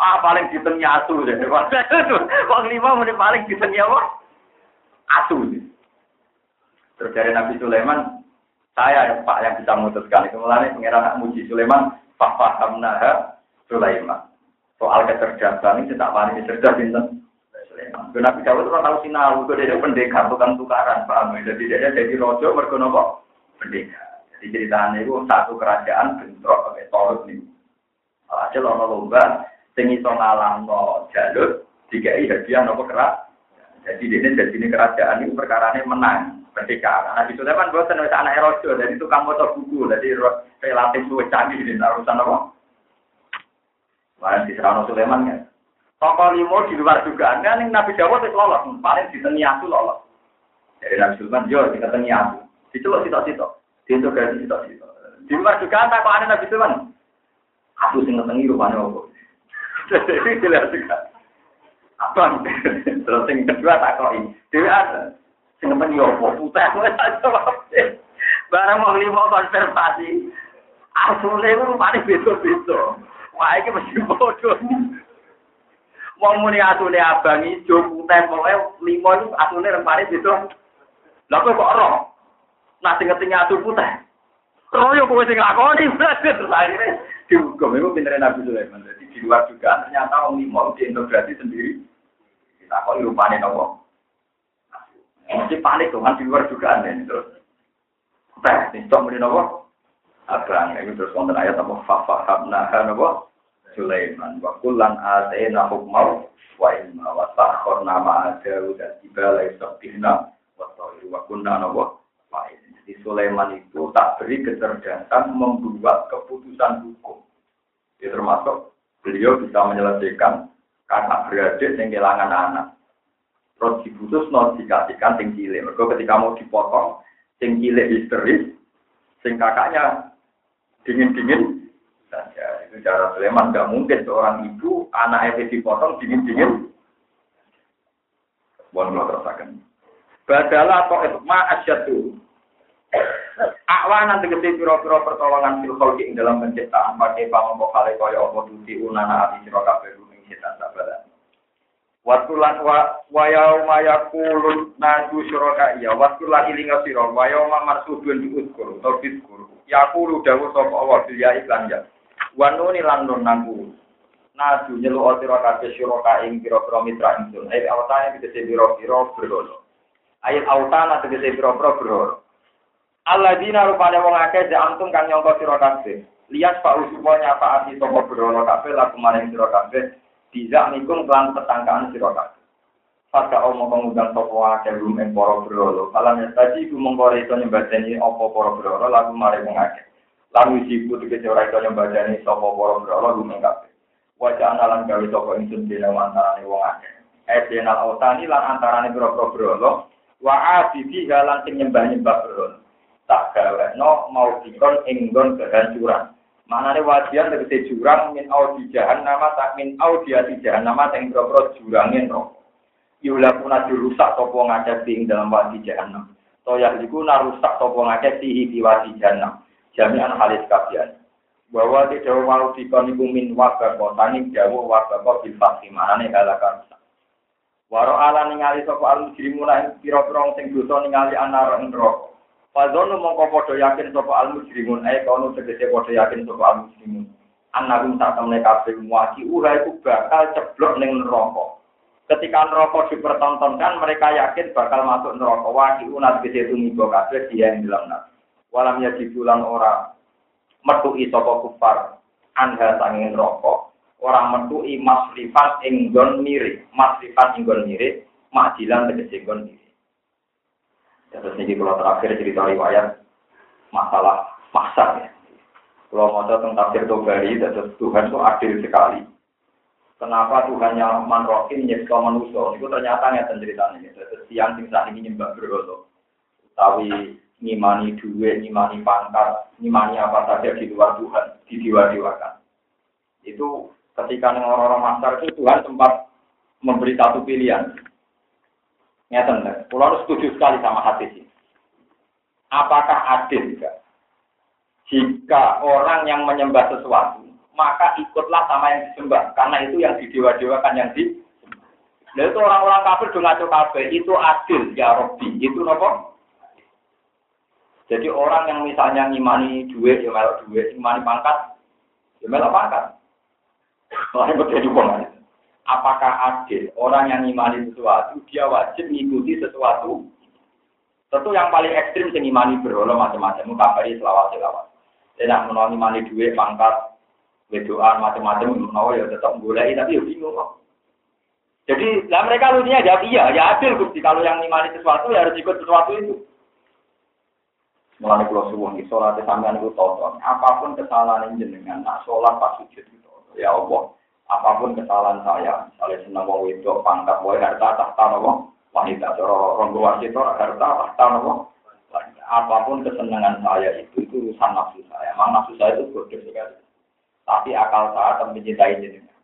Ah paling ditengnya asu deh. Wong lima menit paling ditengnya apa? Asu. Terus dari Nabi Sulaiman, saya Pak yang bisa memutuskan itu mulai pengiran muji Sulaiman, Pak Fahamnaha Sulaiman soal kecerdasan ini tak paling cerdas Sulaiman. Nabi Dawud orang tahu sinau, itu dia pendekar, tukang tukaran, paham ya? Jadi dia jadi rojo, mereka nopo pendekar. Jadi ceritanya itu satu kerajaan bentrok pakai tolut nih. Alhasil orang lomba, tinggi so ngalang no jalur, tiga hadiah nopo kerak. Jadi dia jadi ini kerajaan ini perkara ini menang pendekar. Nabi Sulaiman buat tenulis anak rojo, jadi tukang motor buku, jadi relatif luwes canggih di urusan apa? Malah di Serano Sulaiman kan. Tokoh limo di luar dugaan kan Nabi Dawud itu lolos, paling di aku lolos. Jadi Nabi Sulaiman yo di aku. Dicelok sitok-sitok. Diintegrasi sitok-sitok. Di luar juga tak kok ada Nabi Sulaiman. Aku sing ngetengi rupanya apa. Jadi jelas juga. Abang. Terus yang kedua tak kok ini. Dewi ada. Sing ngetengi apa. Putih. Barang mau lima konservasi. Asli itu rupanya beda-beda. Wah, ini mesti bodoh. Wong muni asune abang ijo putih pokoke limo itu asune rempane beda. Lah kok kok ora? Nah sing ngetingi asu putih. Royo kowe sing lakoni terus akhirnya dihukum itu pintere Nabi Sulaiman. Jadi di luar juga ternyata wong limo diintegrasi sendiri. Kita kok rupane nopo? Mesti panik kan di luar juga aneh terus. Teh, ini cok muni nopo? Abang, ini terus konten ayat apa? Fafahabna nopo? Sulaiman wa kullan atayna hukmau wa ilma wa sakhorna ma'a Dawud dan Ibala yusabihna wa ta'iru wa kunna nawa Jadi Sulaiman itu tak beri kecerdasan membuat keputusan hukum. Dia termasuk beliau bisa menyelesaikan kakak beradik yang kehilangan anak. Terus diputus no dikasihkan sing cilik. Ketika mau dipotong, sing cilik histeris, sing kakaknya dingin-dingin saja. Itu cara Sulaiman nggak mungkin seorang ibu anak itu dipotong dingin-dingin. Buat lo terasakan. Badalah atau ma asyadu. Akwanan tegesi piro-piro pertolongan khalqi ing dalam penciptaan pakai pamongko kale kaya apa tuti unana ati sira kabeh ruming setan sabaran. Watulan wa wa yauma yaqulun nadu syuraka ya watulan ilinga sira wa yauma marsudun diuskur. Yaqulu dawuh sapa Allah bil ya iklan ya. Wanuni lan nun nangku. Nadu nyelu otiro kabeh syuraka ing pira-pira mitra ingsun. Ayo awtane tegese pira-pira berhala. Ayo awtana tegese pira-pira berhala. Alladzina rupane wong akeh jamtum kang nyangka sira kabeh. Lias pak usuwa nyapa ati sapa berhala kabeh laku maring sira kabeh. Bisa nikum kelan petangkaan sira kabeh. Pada omong pengundang sopo akeh rum ing para berhala. Falam tadi ku mengko iso nyembadani apa para berhala laku maring wong. Lalu sibu tegese iso nyembadani sapa para berhala rum ing. Wajah analan gawe sapa ingsun dene antarane wong akeh. Edenal autani lan antarane pira-pira berhala wa abidi halan sing nyembah-nyembah berhala. tak gaweno mau dikon enggon kehancuran. Manane wajian tegese jurang min audi jahan nama tak min audi ati jahan nama sing boro jurangin ro. Yula kuna dirusak sapa ngakeh ing dalam wadi jahanam. Toyah iku narusak sapa ngakeh sihi di wadi jahanam. Jami'an halis kabian. Bahwa di dawa mau dikon iku min wabah kotani dawa wabah kok bil fakhi manane halakan. Waro ala ningali sapa al mujrimuna pira-pira sing dosa ningali anar neraka. Fadzonu mongko padha yakin sapa al mujrimun ae kono tegese padha yakin sapa al mujrimun. Annahum tak temne kabeh muaki iku bakal ceblok ning neraka. Ketika neraka dipertontonkan mereka yakin bakal masuk neraka. Waki unat gede tumiba kabeh dia yang dalam neraka. Walam ya dibulan ora metuki sapa kufar anha sanging neraka. Orang metuki maslifan ing nggon mirip, maslifan ing nggon mirip, majilan tegese nggon mirip. Terus ini kalau terakhir cerita riwayat masalah maksa ya. Kalau mau tentang tafsir Tobari, terus Tuhan itu adil sekali. Kenapa Tuhan yang manrokin nyekso manusia? Itu ternyata nggak ceritanya. Terus siang sing saat ini nyembah berhala. Tapi ngimani duit, ngimani pangkat, ngimani apa saja di luar Tuhan, di diwa-diwakan. Itu ketika orang-orang masar itu Tuhan sempat memberi satu pilihan. Ngeten, Pulau harus setuju sekali sama hati ini. Apakah adil juga? Jika orang yang menyembah sesuatu, maka ikutlah sama yang disembah. Karena itu yang didewa-dewakan yang di Nah itu orang-orang kafir do ngaco kafir, itu adil ya Robbi. Itu nopo? Jadi orang yang misalnya ngimani duit, ya melok duit, ngimani pangkat, ya melok pangkat. Wah, itu jadi apakah adil orang yang imani sesuatu dia wajib mengikuti sesuatu tentu yang paling ekstrim sing imani berhala macam-macam kabari selawat selawat tidak menawa imani duit pangkat wedoan macam-macam menawa ya tetap boleh tapi ya bingung jadi lah mereka lucunya jawab iya ya adil gusti. Kalau yang imani sesuatu ya harus ikut sesuatu itu. Mulai kalau suwun di sholat sampean itu tonton apa pun kesalahan jenengan nak sholat pas sujud itu ya Allah apa pun kesalahan saya, misalnya senang mau itu pangkat, mau harta tahta nopo? Wanita, coro ronggo wasit harta tahta nopo? Apa pun kesenangan saya itu itu urusan nafsu saya. Emang nafsu saya itu bodoh sekali. Tapi akal saya akan mencintai jenengan.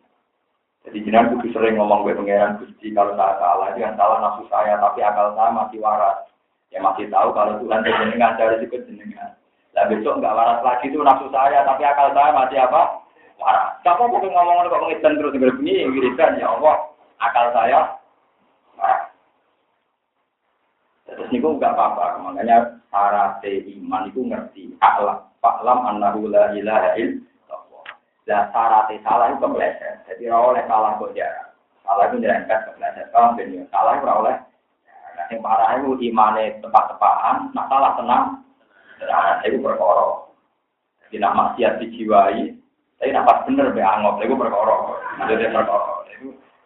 Jadi jenengan kudu sering ngomong ke pangeran Gusti kalau saya salah, jangan salah nafsu saya, tapi akal saya masih waras. Ya masih tahu kalau Tuhan jenengan dari itu jenengan. Nah besok nggak waras lagi itu nafsu saya, tapi akal saya masih apa? Waras. Kamu mau ngomong kok ngidan terus begini, wiridan ya Allah, akal saya waras. Terus niku nggak apa-apa, makanya syarat iman itu ngerti. Aklam, faklam annahu la ilaha illallah. Dan syarat salah itu kepleset. Jadi oleh salah kok jarang. Salah itu nyerempet kepleset. Kalau benar, salah itu oleh Nah, yang parah itu imane tepat-tepatan, nah salah tenang. Nah, itu perkara. Jadi nak maksiat dijiwai, tapi nak bener be angop, itu perkara. Jadi perkara.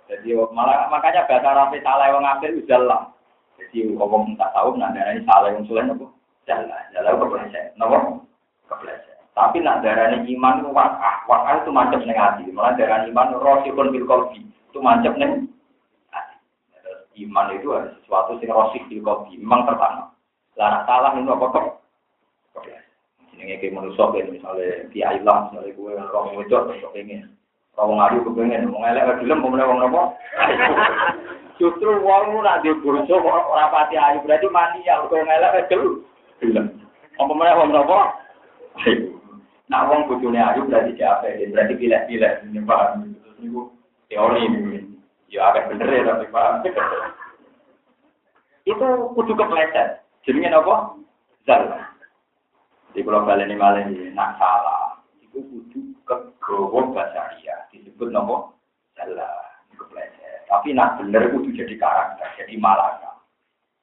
Jadi malah makanya bahasa rapi salah yang ngambil itu jalan. Jadi ngomong tak tahu nah darah ini salah yang sulit apa? Jalan, jalan kepleset, nopo kepleset. Tapi nak darah ini iman itu wakah, wakah itu macam negatif. Malah darah iman rosikun bil kolbi itu macam nih iman itu ada sesuatu yang rosik di kopi, memang tertanam. Lah salah itu apa kok? Ini kayak manusia kayak misalnya kiai lah, misalnya gue orang itu atau pengen, orang ngadu kepengen, mau ngelak film, mau ngelak apa? Justru uang nak di burjo orang pati ayu berarti mania, kalau ngelak film, film. Apa mana orang apa? Nah, uang bujurnya ayu berarti siapa? Berarti pilih-pilih, ini paham? Itu teori ini. Ya agak bener ya tapi paham. Itu kudu kepleset. Jenenge apa? Zalah. Di kalau kalian ini malah nak salah. Itu kudu kegawa basaria. Disebut apa? Zalah. Kepleset. Tapi nak bener kudu jadi karakter, jadi malaka.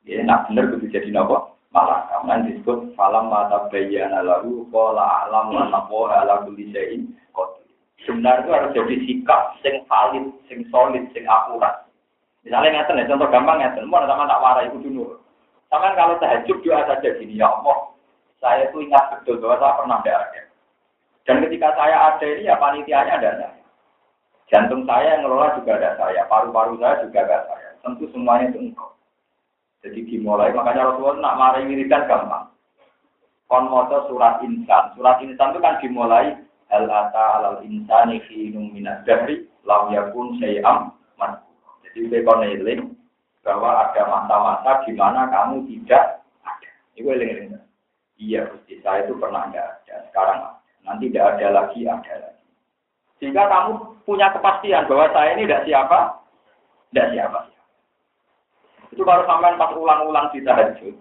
Ya, nak bener kudu jadi apa? Malaka. Nanti disebut falam mata bayana lalu kola alam naqwa ala syai'in qadir. Sebenarnya itu harus jadi sikap sing valid, sing solid, sing akurat. Misalnya ngeten ya, contoh gampang ngeten, mau sama tak warai itu dulu. Sama kalau tahajud doa saja gini, ya Allah, saya itu ingat betul bahwa saya pernah ada. Dan ketika saya ada ini ya panitianya ada saya. Jantung saya yang ngelola juga ada saya, paru-paru saya juga ada saya. Tentu semuanya itu engkau. Jadi dimulai, makanya Rasulullah nak mari wiridan gampang. Kon surat insan. Surat insan itu kan dimulai hal ata alal insani khinum minad dahri lam yakun syai'am man. Jadi bekon eling bahwa ada masa-masa di mana kamu tidak ada. Itu eling-eling. Iya, Gusti, saya itu pernah ada, sekarang ada. Nanti tidak ada lagi, ada lagi. Sehingga kamu punya kepastian bahwa saya ini tidak siapa, tidak siapa. Itu baru sampai pas ulang-ulang di tahajud.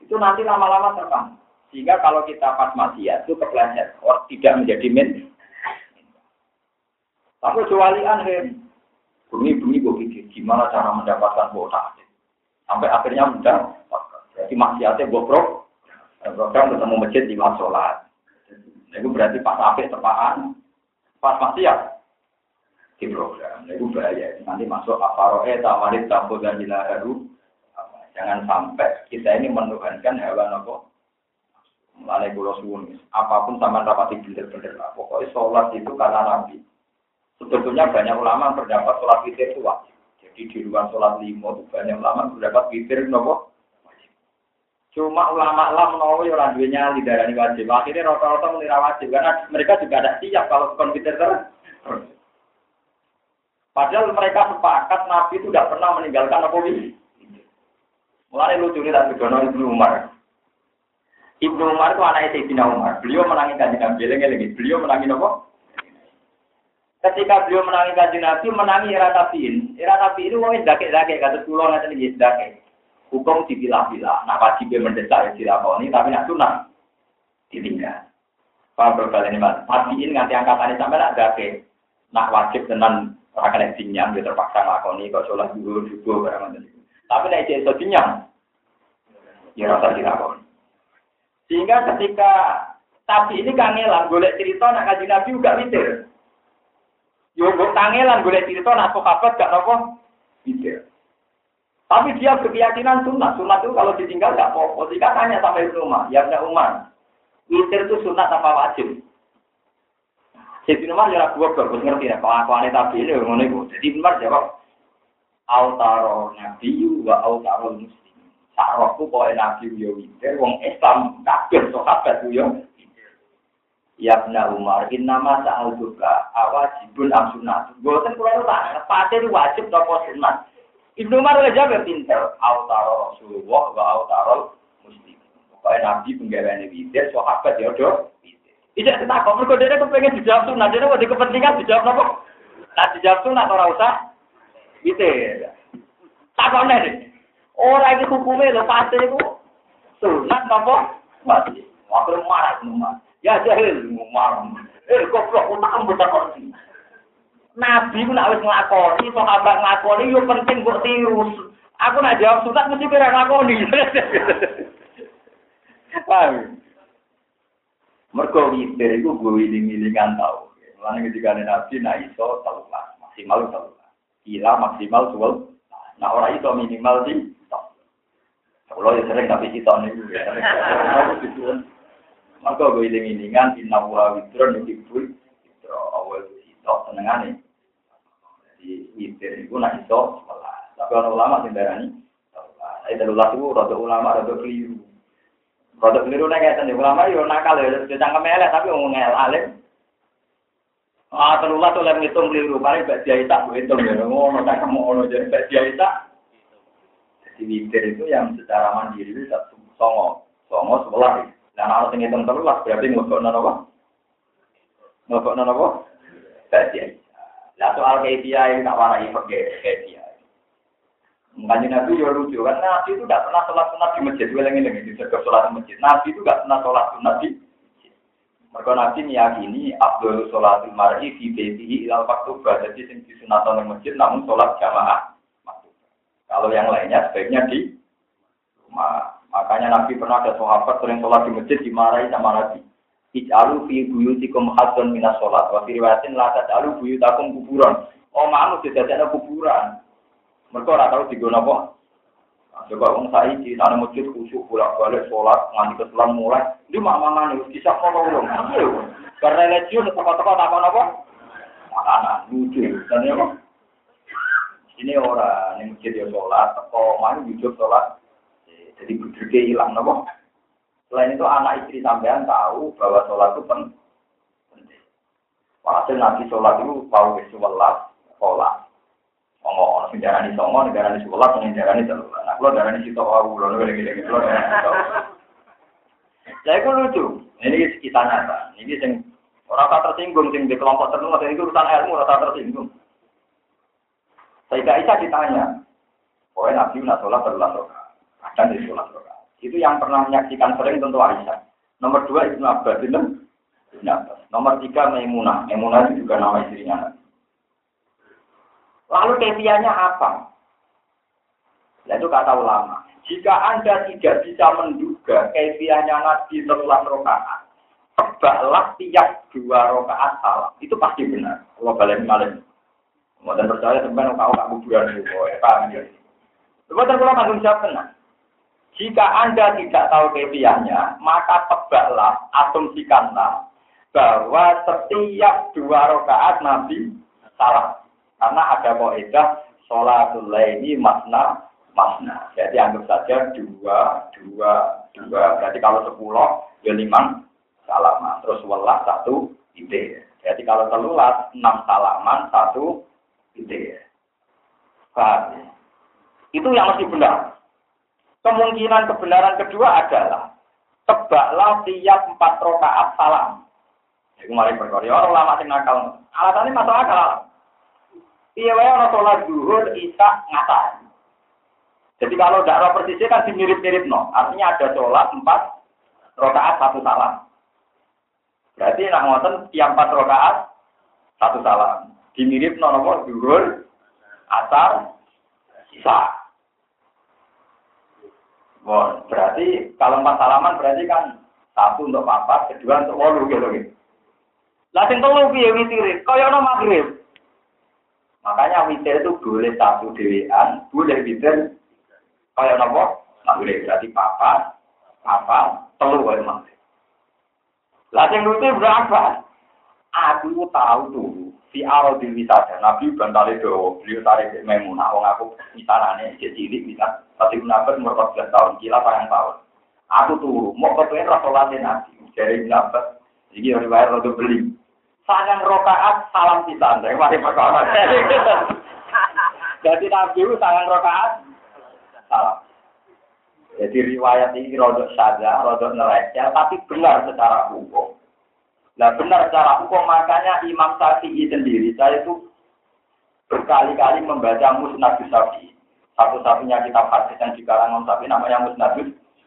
Itu nanti lama-lama terbang. Sehingga kalau kita pas maksiat itu kepleset, or tidak menjadi min. Tapi jualian hem. Bumi-bumi gue pikir gimana cara mendapatkan kuota Sampai akhirnya mudah. Jadi maksiatnya gue pro. Program ketemu masjid di sholat. Itu berarti pas akhir tepaan. Pas maksiat. Di program. Itu bahaya. Nanti masuk aparoe tawarit tabu dan jilaharu. Jangan sampai kita ini menuhankan hewan apa Mulai kulo suwun, apa pun sama rapati bener-bener lah. Pokoknya sholat itu karena Nabi. Sebetulnya banyak ulama berdapat sholat witir itu wajib. Jadi di luar sholat lima itu banyak ulama berdapat witir nopo Cuma ulama lah mau ya orang di darah wajib. Akhirnya rata-rata mengira wajib karena mereka juga ada siap kalau komputer terus. Padahal mereka sepakat Nabi itu tidak pernah meninggalkan apa ini. Mulai lucu nih tapi Ibnu Umar. Ibnu Umar itu anaknya Sayyidina Umar. Beliau menangi kajian Nabi. Lengi Beliau menangi apa? Ketika beliau menangi kajian Nabi, menangi era tabiin. Era tabiin itu wong dake-dake kata pulau nanti nih dake. Hukum dipilah-pilah. Nah wajib mendesak ya dilakoni, tapi nak sunah ditinggal. Paham berbalik ini mas. Tabiin nganti angkatannya sampai nak dake. Nak wajib tenan orang kena dinyam, dia terpaksa ngakoni kok sholat dulu juga barang itu. Tapi nak iso dinyam, ya rasa dilakoni. Sehingga ketika tapi ini kangelan golek cerita nak kaji Nabi juga witir. Yo kok kangelan cerita nak sahabat gak nopo witir. Tapi dia berkeyakinan sunat. Sunat itu kalau ditinggal gak apa-apa. Tanya sampai rumah, ya punya Umar. Witir itu sunat apa wajib? Jadi Umar ya gua bagus ngerti ya. Kalau aku aneh tapi ini ngono itu. Jadi Umar jawab, Autaro Nabi wa autaro Muslim. Sarokku kok nabi yo witir, wong Islam kabeh sahabat yo Ya benar Umar, innama sa'aluka awajibun am sunnah. Boten kula tak pate wajib apa sunat. Ibnu Umar aja jawab pinter, autaro Rasulullah wa autaro muslim. Pokoknya Nabi penggaweane witir, sahabat ya do. Tidak kok mergo dhewe kepengen dijawab sunat, dhewe wedi kepentingan dijawab napa? Nah dijawab sunat ora usah witir. Takone deh. Ora iki hukume lho pasti iku sunat napa? Wajib. Waktu marah semua. Ya jahil ngomong. Eh goblok utak mboten kok. Nabi ku nek wis nglakoni, sahabat nglakoni yo penting kok tiru. Aku nak jawab sunat mesti kira nglakoni. Paham? Mergo witir iku gue wiling-wilingan tau. Lan ketika Nabi nak iso telulas, maksimal telulas. Gila maksimal suwel. Nah ora iso minimal sih. Kalau ya sering tapi kita nih. Maka gue iling-ilingan inna wa witron yuhibbul witro awal itu senengane. Jadi witir itu nak iso Tapi orang ulama sing darani Saya telulah itu rada ulama rada keliru. Rada keliru nek ngeten ulama yo nakal ya cangkem elek tapi ngomong alim. Ah telulah tuh lem ngitung keliru paling gak dia tak hitung ya ngono tak ngono jadi gak dia tak. Jadi witir itu yang secara mandiri itu satu songo, songo sebelah dan harus ngitung terulas berarti ngokok nono apa? Ngokok nono apa? Bagian. Lah soal kedia yang tak warai pakai kedia. Makanya Nabi juga lucu kan Nabi itu tidak pernah sholat sunat di masjid. Gue lagi lagi dijaga sholat di masjid. Nabi itu tidak pernah sholat sunat di mereka Nabi meyakini Abdul Sholatul Mar'i fi baitihi ilal maktubah. Jadi sing disunatan di masjid namun sholat jamaah. Kalau yang lainnya sebaiknya di rumah. Makanya Nabi pernah ada sahabat sering sholat di masjid dimarahi sama Nabi. Ij'alu fi buyutikum hasun minas sholat. Wa fi riwayatin buyutakum kuburan. Oh manu ada kuburan. Mereka ora tahu digono apa. Nah, coba wong saiki sana masjid khusyuk bolak-balik sholat nganti keselam mulai. Di mana nih bisa kok wong. Karena religius toko-toko tak apa Makanan lucu. Dan ya Ini orang yang masjid ya sholat, toko mana jujur sholat, jadi budurnya hilang, nopo. Selain itu anak istri sampean tahu bahwa sholat itu penting. Walhasil nabi sholat itu tahu sebelas sholat. Songo, orang negara di songo, negara di sholat, negara di sholat. Nah, kalau negara di situ tahu, kalau negara di situ Saya itu lucu. Ini kita nyata. Ini yang orang tersinggung, yang di kelompok tertentu, itu urusan ilmu, orang tak tersinggung. Saya Aisyah ditanya, pokoknya Nabi nak sholat berulang sholat kadang di sholat rokaat. Itu yang pernah menyaksikan sering tentu Aisyah. Nomor dua Ibnu Abbas Ibnu Abbas. Nomor tiga Maimunah. Maimunah itu juga nama istrinya. Lalu kefianya apa? Itu kata ulama. Jika Anda tidak bisa menduga kefianya Nabi setelah rokaat, tebaklah tiap dua rokaat salah. Itu pasti benar. Allah balik malam. Kemudian percaya sebenarnya kau tak kuburan itu. Ya, paham ya. Sebentar kalau tanggung jawab. Jika Anda tidak tahu kebiasaannya, maka tebaklah, asumsikanlah bahwa setiap dua rakaat Nabi salah. Karena ada kaidah sholatul ini makna makna. Jadi anggap saja dua, dua, dua. Berarti kalau sepuluh, ya lima salaman. Terus welas satu ide. Jadi kalau telulas, enam salaman, satu ide. Itu yang masih benar. Kemungkinan kebenaran kedua adalah tebaklah tiap empat rokaat salam. Itu kemarin berkori orang lama sing nakal. Alasannya masuk akal. Iya wae orang sholat zuhur, isya, ngatar. Jadi kalau tidak roh persisnya kan dimirip-mirip no. Artinya ada sholat empat rokaat satu salam. Berarti nak ngoten tiap empat rokaat satu salam. Dimirip no nomor zuhur, asar, isya. Bon, berarti kalau empat salaman berarti kan satu untuk papat, kedua untuk wolu gitu gitu. Lah sing telu piye witir? Kaya ono maghrib. Makanya witir itu boleh satu dewean, boleh witir kaya nopo? Maghrib berarti papat, papat, telu kaya maghrib. Lah sing lucu berapa? Aku tahu tuh fi aradil wisada. Nabi bantale do, beliau tarik Maimunah wong aku misalane jadi cilik bisa tapi nabi umur 14 tahun, kila sayang tahun. Aku turu, mau kepengen ra Nabi. Jadi nabi, iki riwayat rada beli. Sangang rokaat salam pisan, mari perkara. Jadi Nabi itu sangang rokaat salam. Jadi riwayat ini rodok saja, rodok neraca, tapi benar secara hukum. Nah benar secara hukum makanya Imam Syafi'i sendiri saya itu berkali-kali membaca Musnad Syafi'i. Satu-satunya kitab hadis yang dikarang Imam Syafi'i namanya Musnad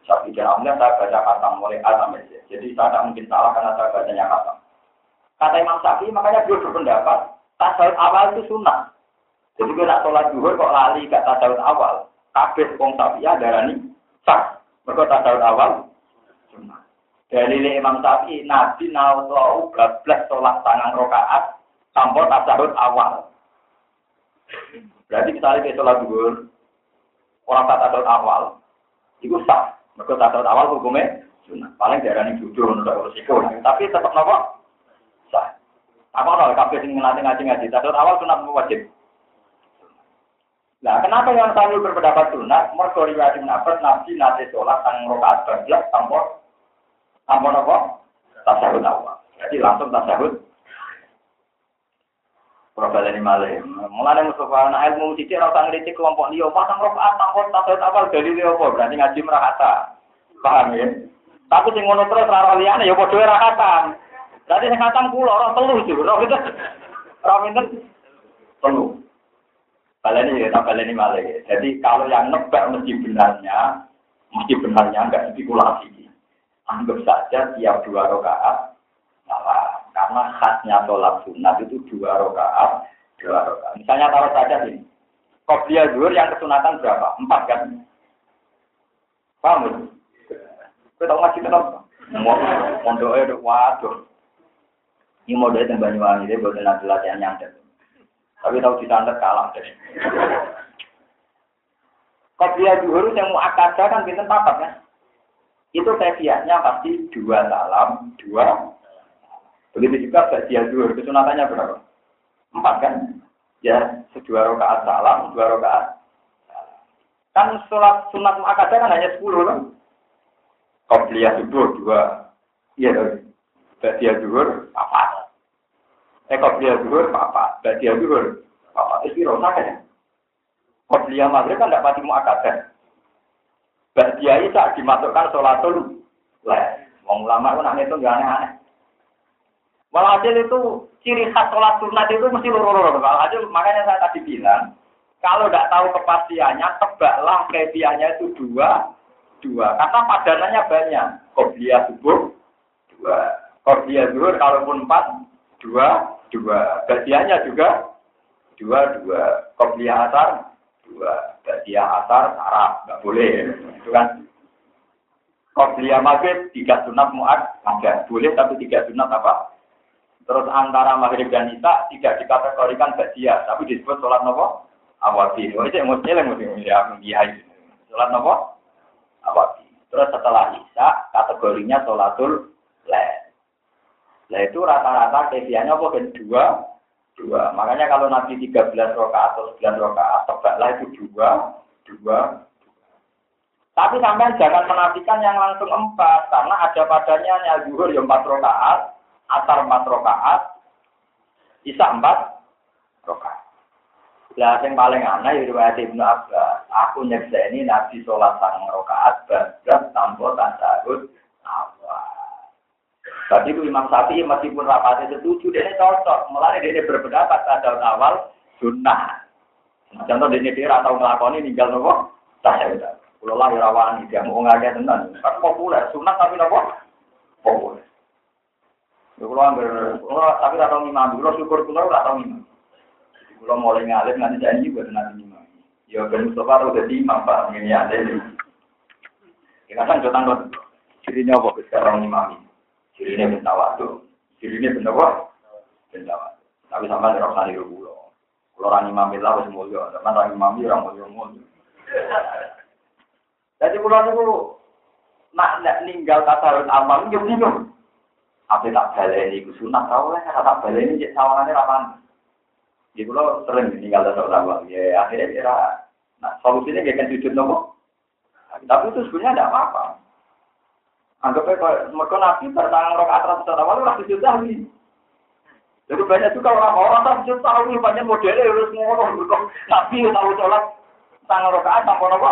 Syafi'i. Dan saya baca kata mulai A sampai. Jadi saya tidak mungkin salah karena saya bacanya kata. Kata Imam Syafi'i makanya dia berpendapat tasawuf awal itu sunnah. Jadi kalau nak sholat duhur kok lali gak tasawuf awal. Kabeh wong Syafi'i darani sah. Mereka tasawuf awal sunnah. Dari Imam Syafi'i, Nabi nawau bablas sholat tangan rokaat tanpa tasawuf awal. Berarti misalnya kita sholat duhur, orang tak tasawuf awal, itu sah. Mereka tasawuf awal hukumnya sunnah. Paling darah ini jujur, untuk resiko. Tapi tetap nopo. Apa kalau kafe sing ngelatih ngaji ngaji tasawuf awal sunnah wajib. Nah, kenapa yang saya berpendapat sunat? Mereka riwayat nafas nabi nate sholat tang rokaat bablas tanpa tanpa apa? Tasahud awal. Jadi langsung tasahud. Profil ini malah. Mulai Mustafa anak ilmu cici rasa ngeritik kelompok dia. Pasang rokaat tanpa tasahud awal dari dia apa? Berarti ngaji merakata. Paham ya? Tapi sing ngono terus rara liyane ya padha ora khatam. Berarti sing khatam kula ora telu itu. Ora itu. Ora pinten? Telu. Kalian ini tak ini malah. Jadi kalau yang nebak mesti benarnya, mesti benarnya enggak spekulasi. Anggap saja tiap dua rakaat salah. Karena khasnya sholat sunat itu dua rakaat, dua rakaat. Misalnya taruh saja ini. Qobliyah zuhur yang kesunatan berapa? Empat kan? Paham ya? Kita tahu ngaji kenapa? Mondoknya waduh. Ini modelnya yang Banyuwangi, dia buat nanti latihan nyantet. Tapi tahu disantet kalah deh. Kopiah dulu yang mau akadah kan bintang papat kan? Itu kefiahnya pasti dua salam, dua. Begitu juga bagian dua, kesunatannya berapa? Empat kan? Ya, sedua rakaat salam, dua rakaat. Kan sholat sunat akadah kan hanya sepuluh kan? Kopiah subuh dua. Iya, bagian dua, apa? Eko dia dhuwur papa, dia dhuwur papa. Iki rosa kan ya. Qobliyah maghrib kan tidak pati muakadah. dia Isa dimasukkan sholatul leh. Wong ulama itu nang itu nggak aneh-aneh. Walhasil itu ciri khas sholat sunat itu mesti loro-loro. Walhasil makanya saya tadi bilang, kalau tidak tahu kepastiannya, tebaklah kebiasaannya itu dua, dua. Karena padanannya banyak. Qobliyah subuh, dua. Qobliyah zuhur, kalaupun empat, dua, dua. Badiahnya juga dua, dua. Kopiah asar, dua. Badiah asar, sarap, nggak boleh. Itu kan. Kopiah maghrib, tiga sunat muat, ada. Boleh tapi tiga sunat apa? Terus antara maghrib dan isya tidak dikategorikan badiah, tapi disebut sholat nopo awati. Oh, itu yang mesti yang mesti ya Sholat nopo awati. Terus setelah isya kategorinya sholatul leh. Nah itu rata-rata kefiahnya apa kan dua, dua. Makanya kalau Nabi 13 rokaat atau 9 rokaat, tebaklah itu dua, dua. Tapi sampai jangan menafikan yang langsung empat, karena ada padanya yang zuhur yang empat rokaat, asar empat rokaat, isa empat rokaat. Lah yang paling aneh riwayat Ibnu Abbas, aku ini Nabi sholat sang rokaat, bablas tanpa tasawuf tapi itu Imam Syafi'i meskipun rapatnya setuju, dia cocok. Mulai dia berpendapat pada awal sunnah. Nah, contoh dia dia atau ngelakoni tinggal nopo, saya udah. Kalau lah rawani dia mau ngajak tenan, kan populer, sunnah tapi nopo populer. Ya kalau ambil, tapi tak tahu imam, kalau syukur kalau tak tahu imam. Kalau mulai ngalir nanti janji buat nanti imam. Ya Ben Mustafa udah di imam pak, ini ada ini. Kita kan jodoh kan, dirinya apa sekarang imam ini. Jadi ini benar kok. Minta waktu. Tapi sama dengan orang niru pulau. Kalau orang imam itu harus mulia. Tapi orang imam itu orang mulia mulia. Jadi pulau itu nak nak ninggal tasarun amal itu bingung. Apa tak balik ini? Sunat tahu lah. Tak balik ini jadi sawangannya apa? Jadi kalau sering meninggal dan awal, ya akhirnya kira, nah solusinya kan sujud nopo. Tapi itu sebenarnya tidak apa-apa. Anggapnya kalau mereka nabi bertangan rokaat ratus awal, orang sujud lagi. Jadi banyak juga orang-orang tak sujud tahu banyak modelnya harus ngomong berkong nabi tahu sholat tangan rokaat tanpa nopo.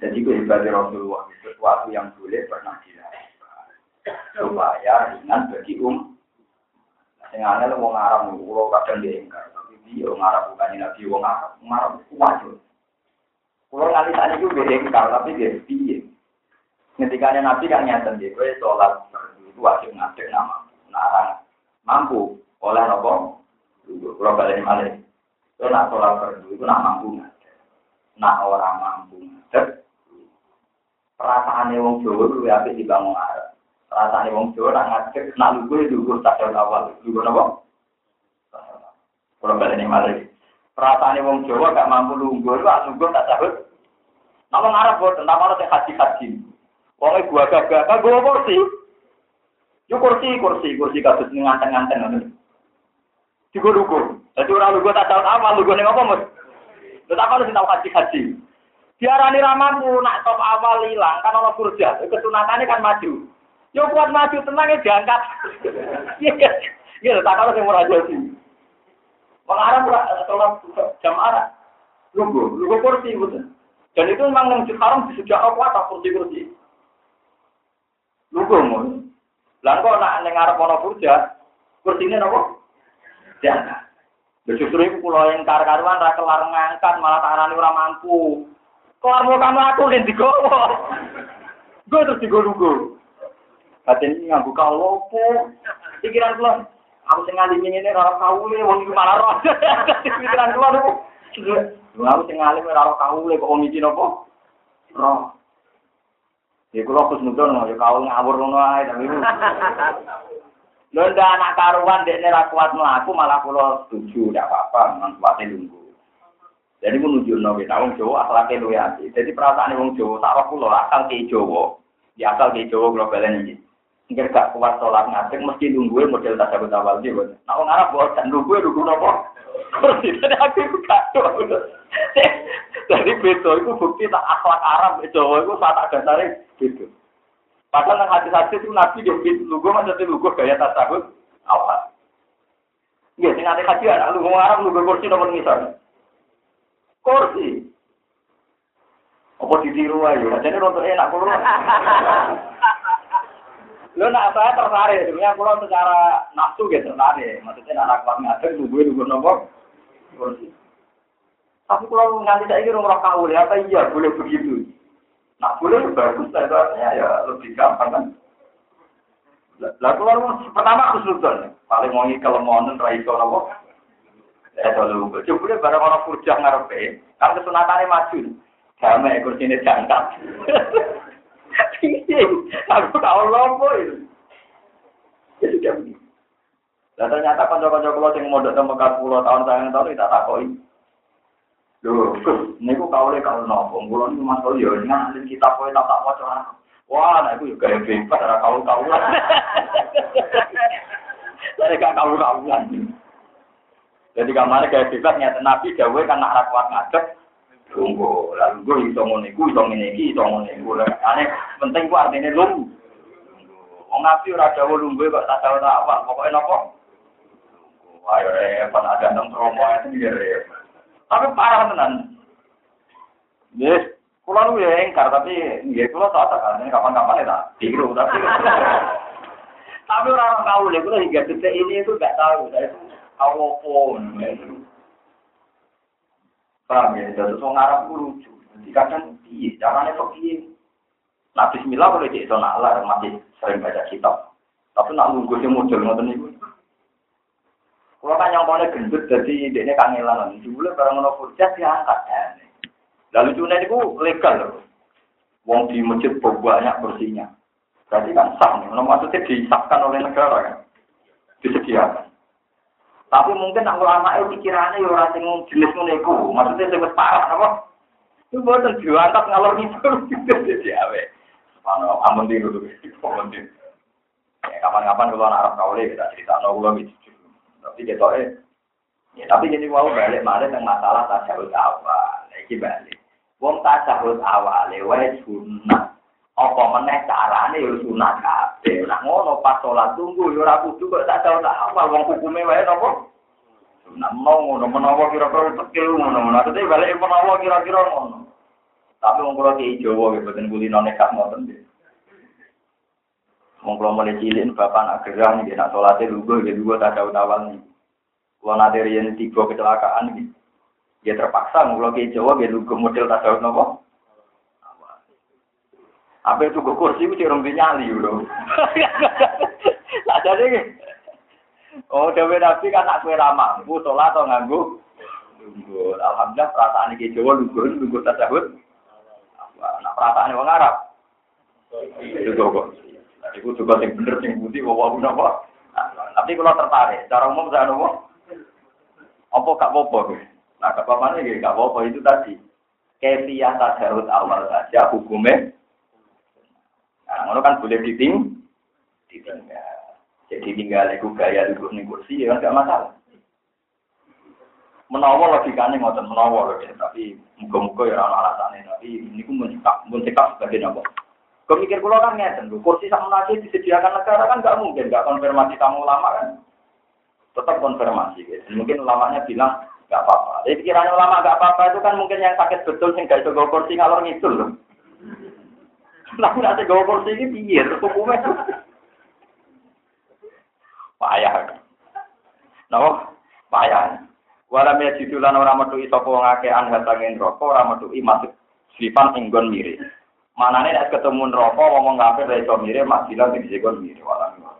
Jadi kehebatnya Rasulullah sesuatu yang boleh pernah dilakukan supaya ringan bagi um Sing aneh wong Arab kulo kadang diingkar, tapi dia wong Arab bukan nabi Arab, wong Arab kuat. Kulo nganti saat itu diingkar, tapi dia piye. Ketika nabi kan nyata dia, gue sholat itu wajib ngadek nama, narang mampu oleh nopo. Kulo balik malah, gue nak sholat fardu itu nak mampu ngadek, nak orang mampu ngadek. Perasaannya wong Jawa itu lebih dibangun Arab. Rasanya wong Jawa nak ngajak nak lugu lugu tasawuf awal. Lugu apa? Kalau balik ini rasane wong Jawa gak mampu lungguh lu asungguh tak cabut nama ngarep buat tentang mana haji haji wong ibu agak gak gak gue kursi? Yuk kursi kursi kursi kasus nganten nganten ngono. tiga lugu Dadi ora lugu tak tahu apa lugu nih apa mus tetapi sing tau haji haji Diarani ramamu nak top awal ilang kan Allah kerja kesunatannya kan maju. Yo kuat maju tenangnya e diangkat. Iya iya tak kalau saya mau Mengarang sholat jam arah. Lugu, lugu kursi betul. Dan itu memang yang haram di sejak awal tak kursi kursi. Lugu mun. Lah kok nak neng arep ana kurja, kursine napa? Diangkat. Justru itu pulau yang kar-karuan ra kelar ngangkat malah tarani ora mampu. Kelar mau kamu aku ning digowo. Gue terus digowo Hati ini nganggu lopo. Pikiran keluar. Aku sing ngalim ini ora kaule wong iki malah roh. Pikiran keluar aku. Aku sing ngalim ora kaule kok wong iki napa? Roh. Ya kula kus nudon ya kau ngawur ngono ae tapi. Lho ndak anak karuan dekne ra kuat mlaku malah kula setuju ndak apa-apa memang kuate lungguh. Jadi menuju nabi wong Jawa akhlaknya luwe ati. Jadi perasaan wong Jawa tak kula akal ke Jawa. Ya akal ke Jawa kula balen iki. Nggak gak kuat sholat ngadeg mesti nungguin model tasawuf awal dia. Nah, orang Arab bosan nungguin nunggu nopo. Jadi aku itu kacau. Jadi betul itu bukti tak akhlak Arab Jawa itu saat ada tarik gitu. Padahal yang hati-hati itu nabi dia gitu nunggu maksudnya nunggu gaya tasawuf awal. Iya, sing ate kaji anak lu Arab nunggu kursi nomor misalnya. Kursi. Apa ditiru aja? Jadi untuk enak kurang. Lo nak saya tertarik, sebenarnya kalau secara nafsu gitu tertarik. Maksudnya anak kuat ngajar, nunggu nunggu kursi. Tapi kalau nganti saya kira ngurang kau apa iya boleh begitu. Nah boleh bagus, saya ya lebih gampang kan. Lah kalau pertama sultan, paling mau kelemahan raiso nopo. Ya kalau coba barang orang kurjah ngarepe, kan kesunatannya maju. Damai kursinya Aku tahu lompo itu. Ya sudah begitu. Dan ternyata kanca-kanca kula sing mondok teng Mekah 10 tahun sayang tahun kita takoki. Lho, niku kaule kalau nopo, kula niku Mas yo nang kita kowe tak tak waca. Wah, nah itu juga bebas, ora kau kau lah. Saya gak kau kau Jadi kamar kayak bebas nyata Nabi Jawa kan nak kuat ngadep, Tunggu, lalu gue iso ngene iku, iso ngene iki, iso ngene iku. Ane penting ku artine lung. Wong nabi ora dawa lungguh kok tak tahu tak apa, pokoke napa? Ayo repot ada nang promo itu ya. Tapi parah tenan. Yes, kula lu ya engkar tapi nggih kula tak tak kan kapan-kapan ya tak tiru tapi tapi orang tahu deh, kula hingga detik ini itu nggak tahu, saya tahu Paham ya? Jadi orang Arab itu lucu. Jadi kadang piye, caranya kok piye. Nah bismillah boleh jadi lah, masih sering baca kitab. Tapi nak nunggu sih model ngoten niku. Kalau kan yang mau gendut, jadi ini kangelan. Dulu barang mau furjat diangkat. Lalu cuma itu legal loh. Wong di masjid banyak bersihnya. Berarti kan sah. Maksudnya disahkan oleh negara kan. Disediakan. Tapi mungkin nak ulama itu pikirannya ya orang sing jenis ngono iku. Maksudnya sing wis parah napa? Itu boten diangkat ngalor itu jadi awe. Mana amun di dulu. Ya, kapan-kapan kalau anak Arab kau kita cerita no gula gitu. Tapi Tapi ketoknya Ya, tapi jadi mau balik balik yang masalah tasawuf awal, iki balik. Wong tasawuf awal, wae sunat. Apa meneh carane yo sunat kabeh. Lah ngono pas salat tunggu yo ora kudu kok tasawuf awal wong hukume wae napa? Sunat mau ngono menawa kira-kira tekil ngono. Nah, tapi balik menawa kira-kira ngono. Tapi wong kula ki Jawa nggih boten kulino nekat ngoten nggih. Wong kula mulai cilik bapak nak gerah nggih nak salate lugu nggih lugu tasawuf awal nggih. Kalau nanti rian tiga kecelakaan gitu. Ya terpaksa kalau ke Jawa dia lugu model tasawuf nopo. Apa itu ke kursi itu cerong nyali loh. Lah jadi Oh, dewe nabi kan nak kue ramah, bu sholat atau nganggu. Alhamdulillah perasaan ke Jawa lugu, lugu tasawuf. Nah perasaan orang Arab. Itu kok. Iku juga yang bener, yang putih, bawa apa. Tapi kalau tertarik, cara umum saya nopo. Apa gak apa-apa? Nah, gak apa-apa nih, gak apa-apa itu tadi. Kefiah tajarut awal saja hukumnya. Nah, itu kan boleh diting, ditinggal. Jadi tinggal itu gaya duduk di kursi, ya kan gak masalah. Menawa logikanya ngotot menawa ya, tapi muka-muka ya orang alasannya, tapi ini pun mencekap, mencekap sebagai apa? Kemikir pulau kan ngeten, kursi sama nasi disediakan negara kan nggak mungkin, nggak konfirmasi kamu lama kan? tetap konfirmasi. Gitu. Mungkin ulamanya bilang nggak apa-apa. Jadi pikirannya ulama nggak apa-apa itu kan mungkin yang sakit betul sih nggak bisa kursi ngalor itu loh. Nggak ada gawa kursi ini biar hukumnya. Payah. Nah, payah. Walam ya jidulan orang metu iso wong akeh anha sangin rokok orang metu masuk sifan inggon mirip. Manane nek ketemu rokok ngomong kafir ra iso mirip mak bilang di mirip walam.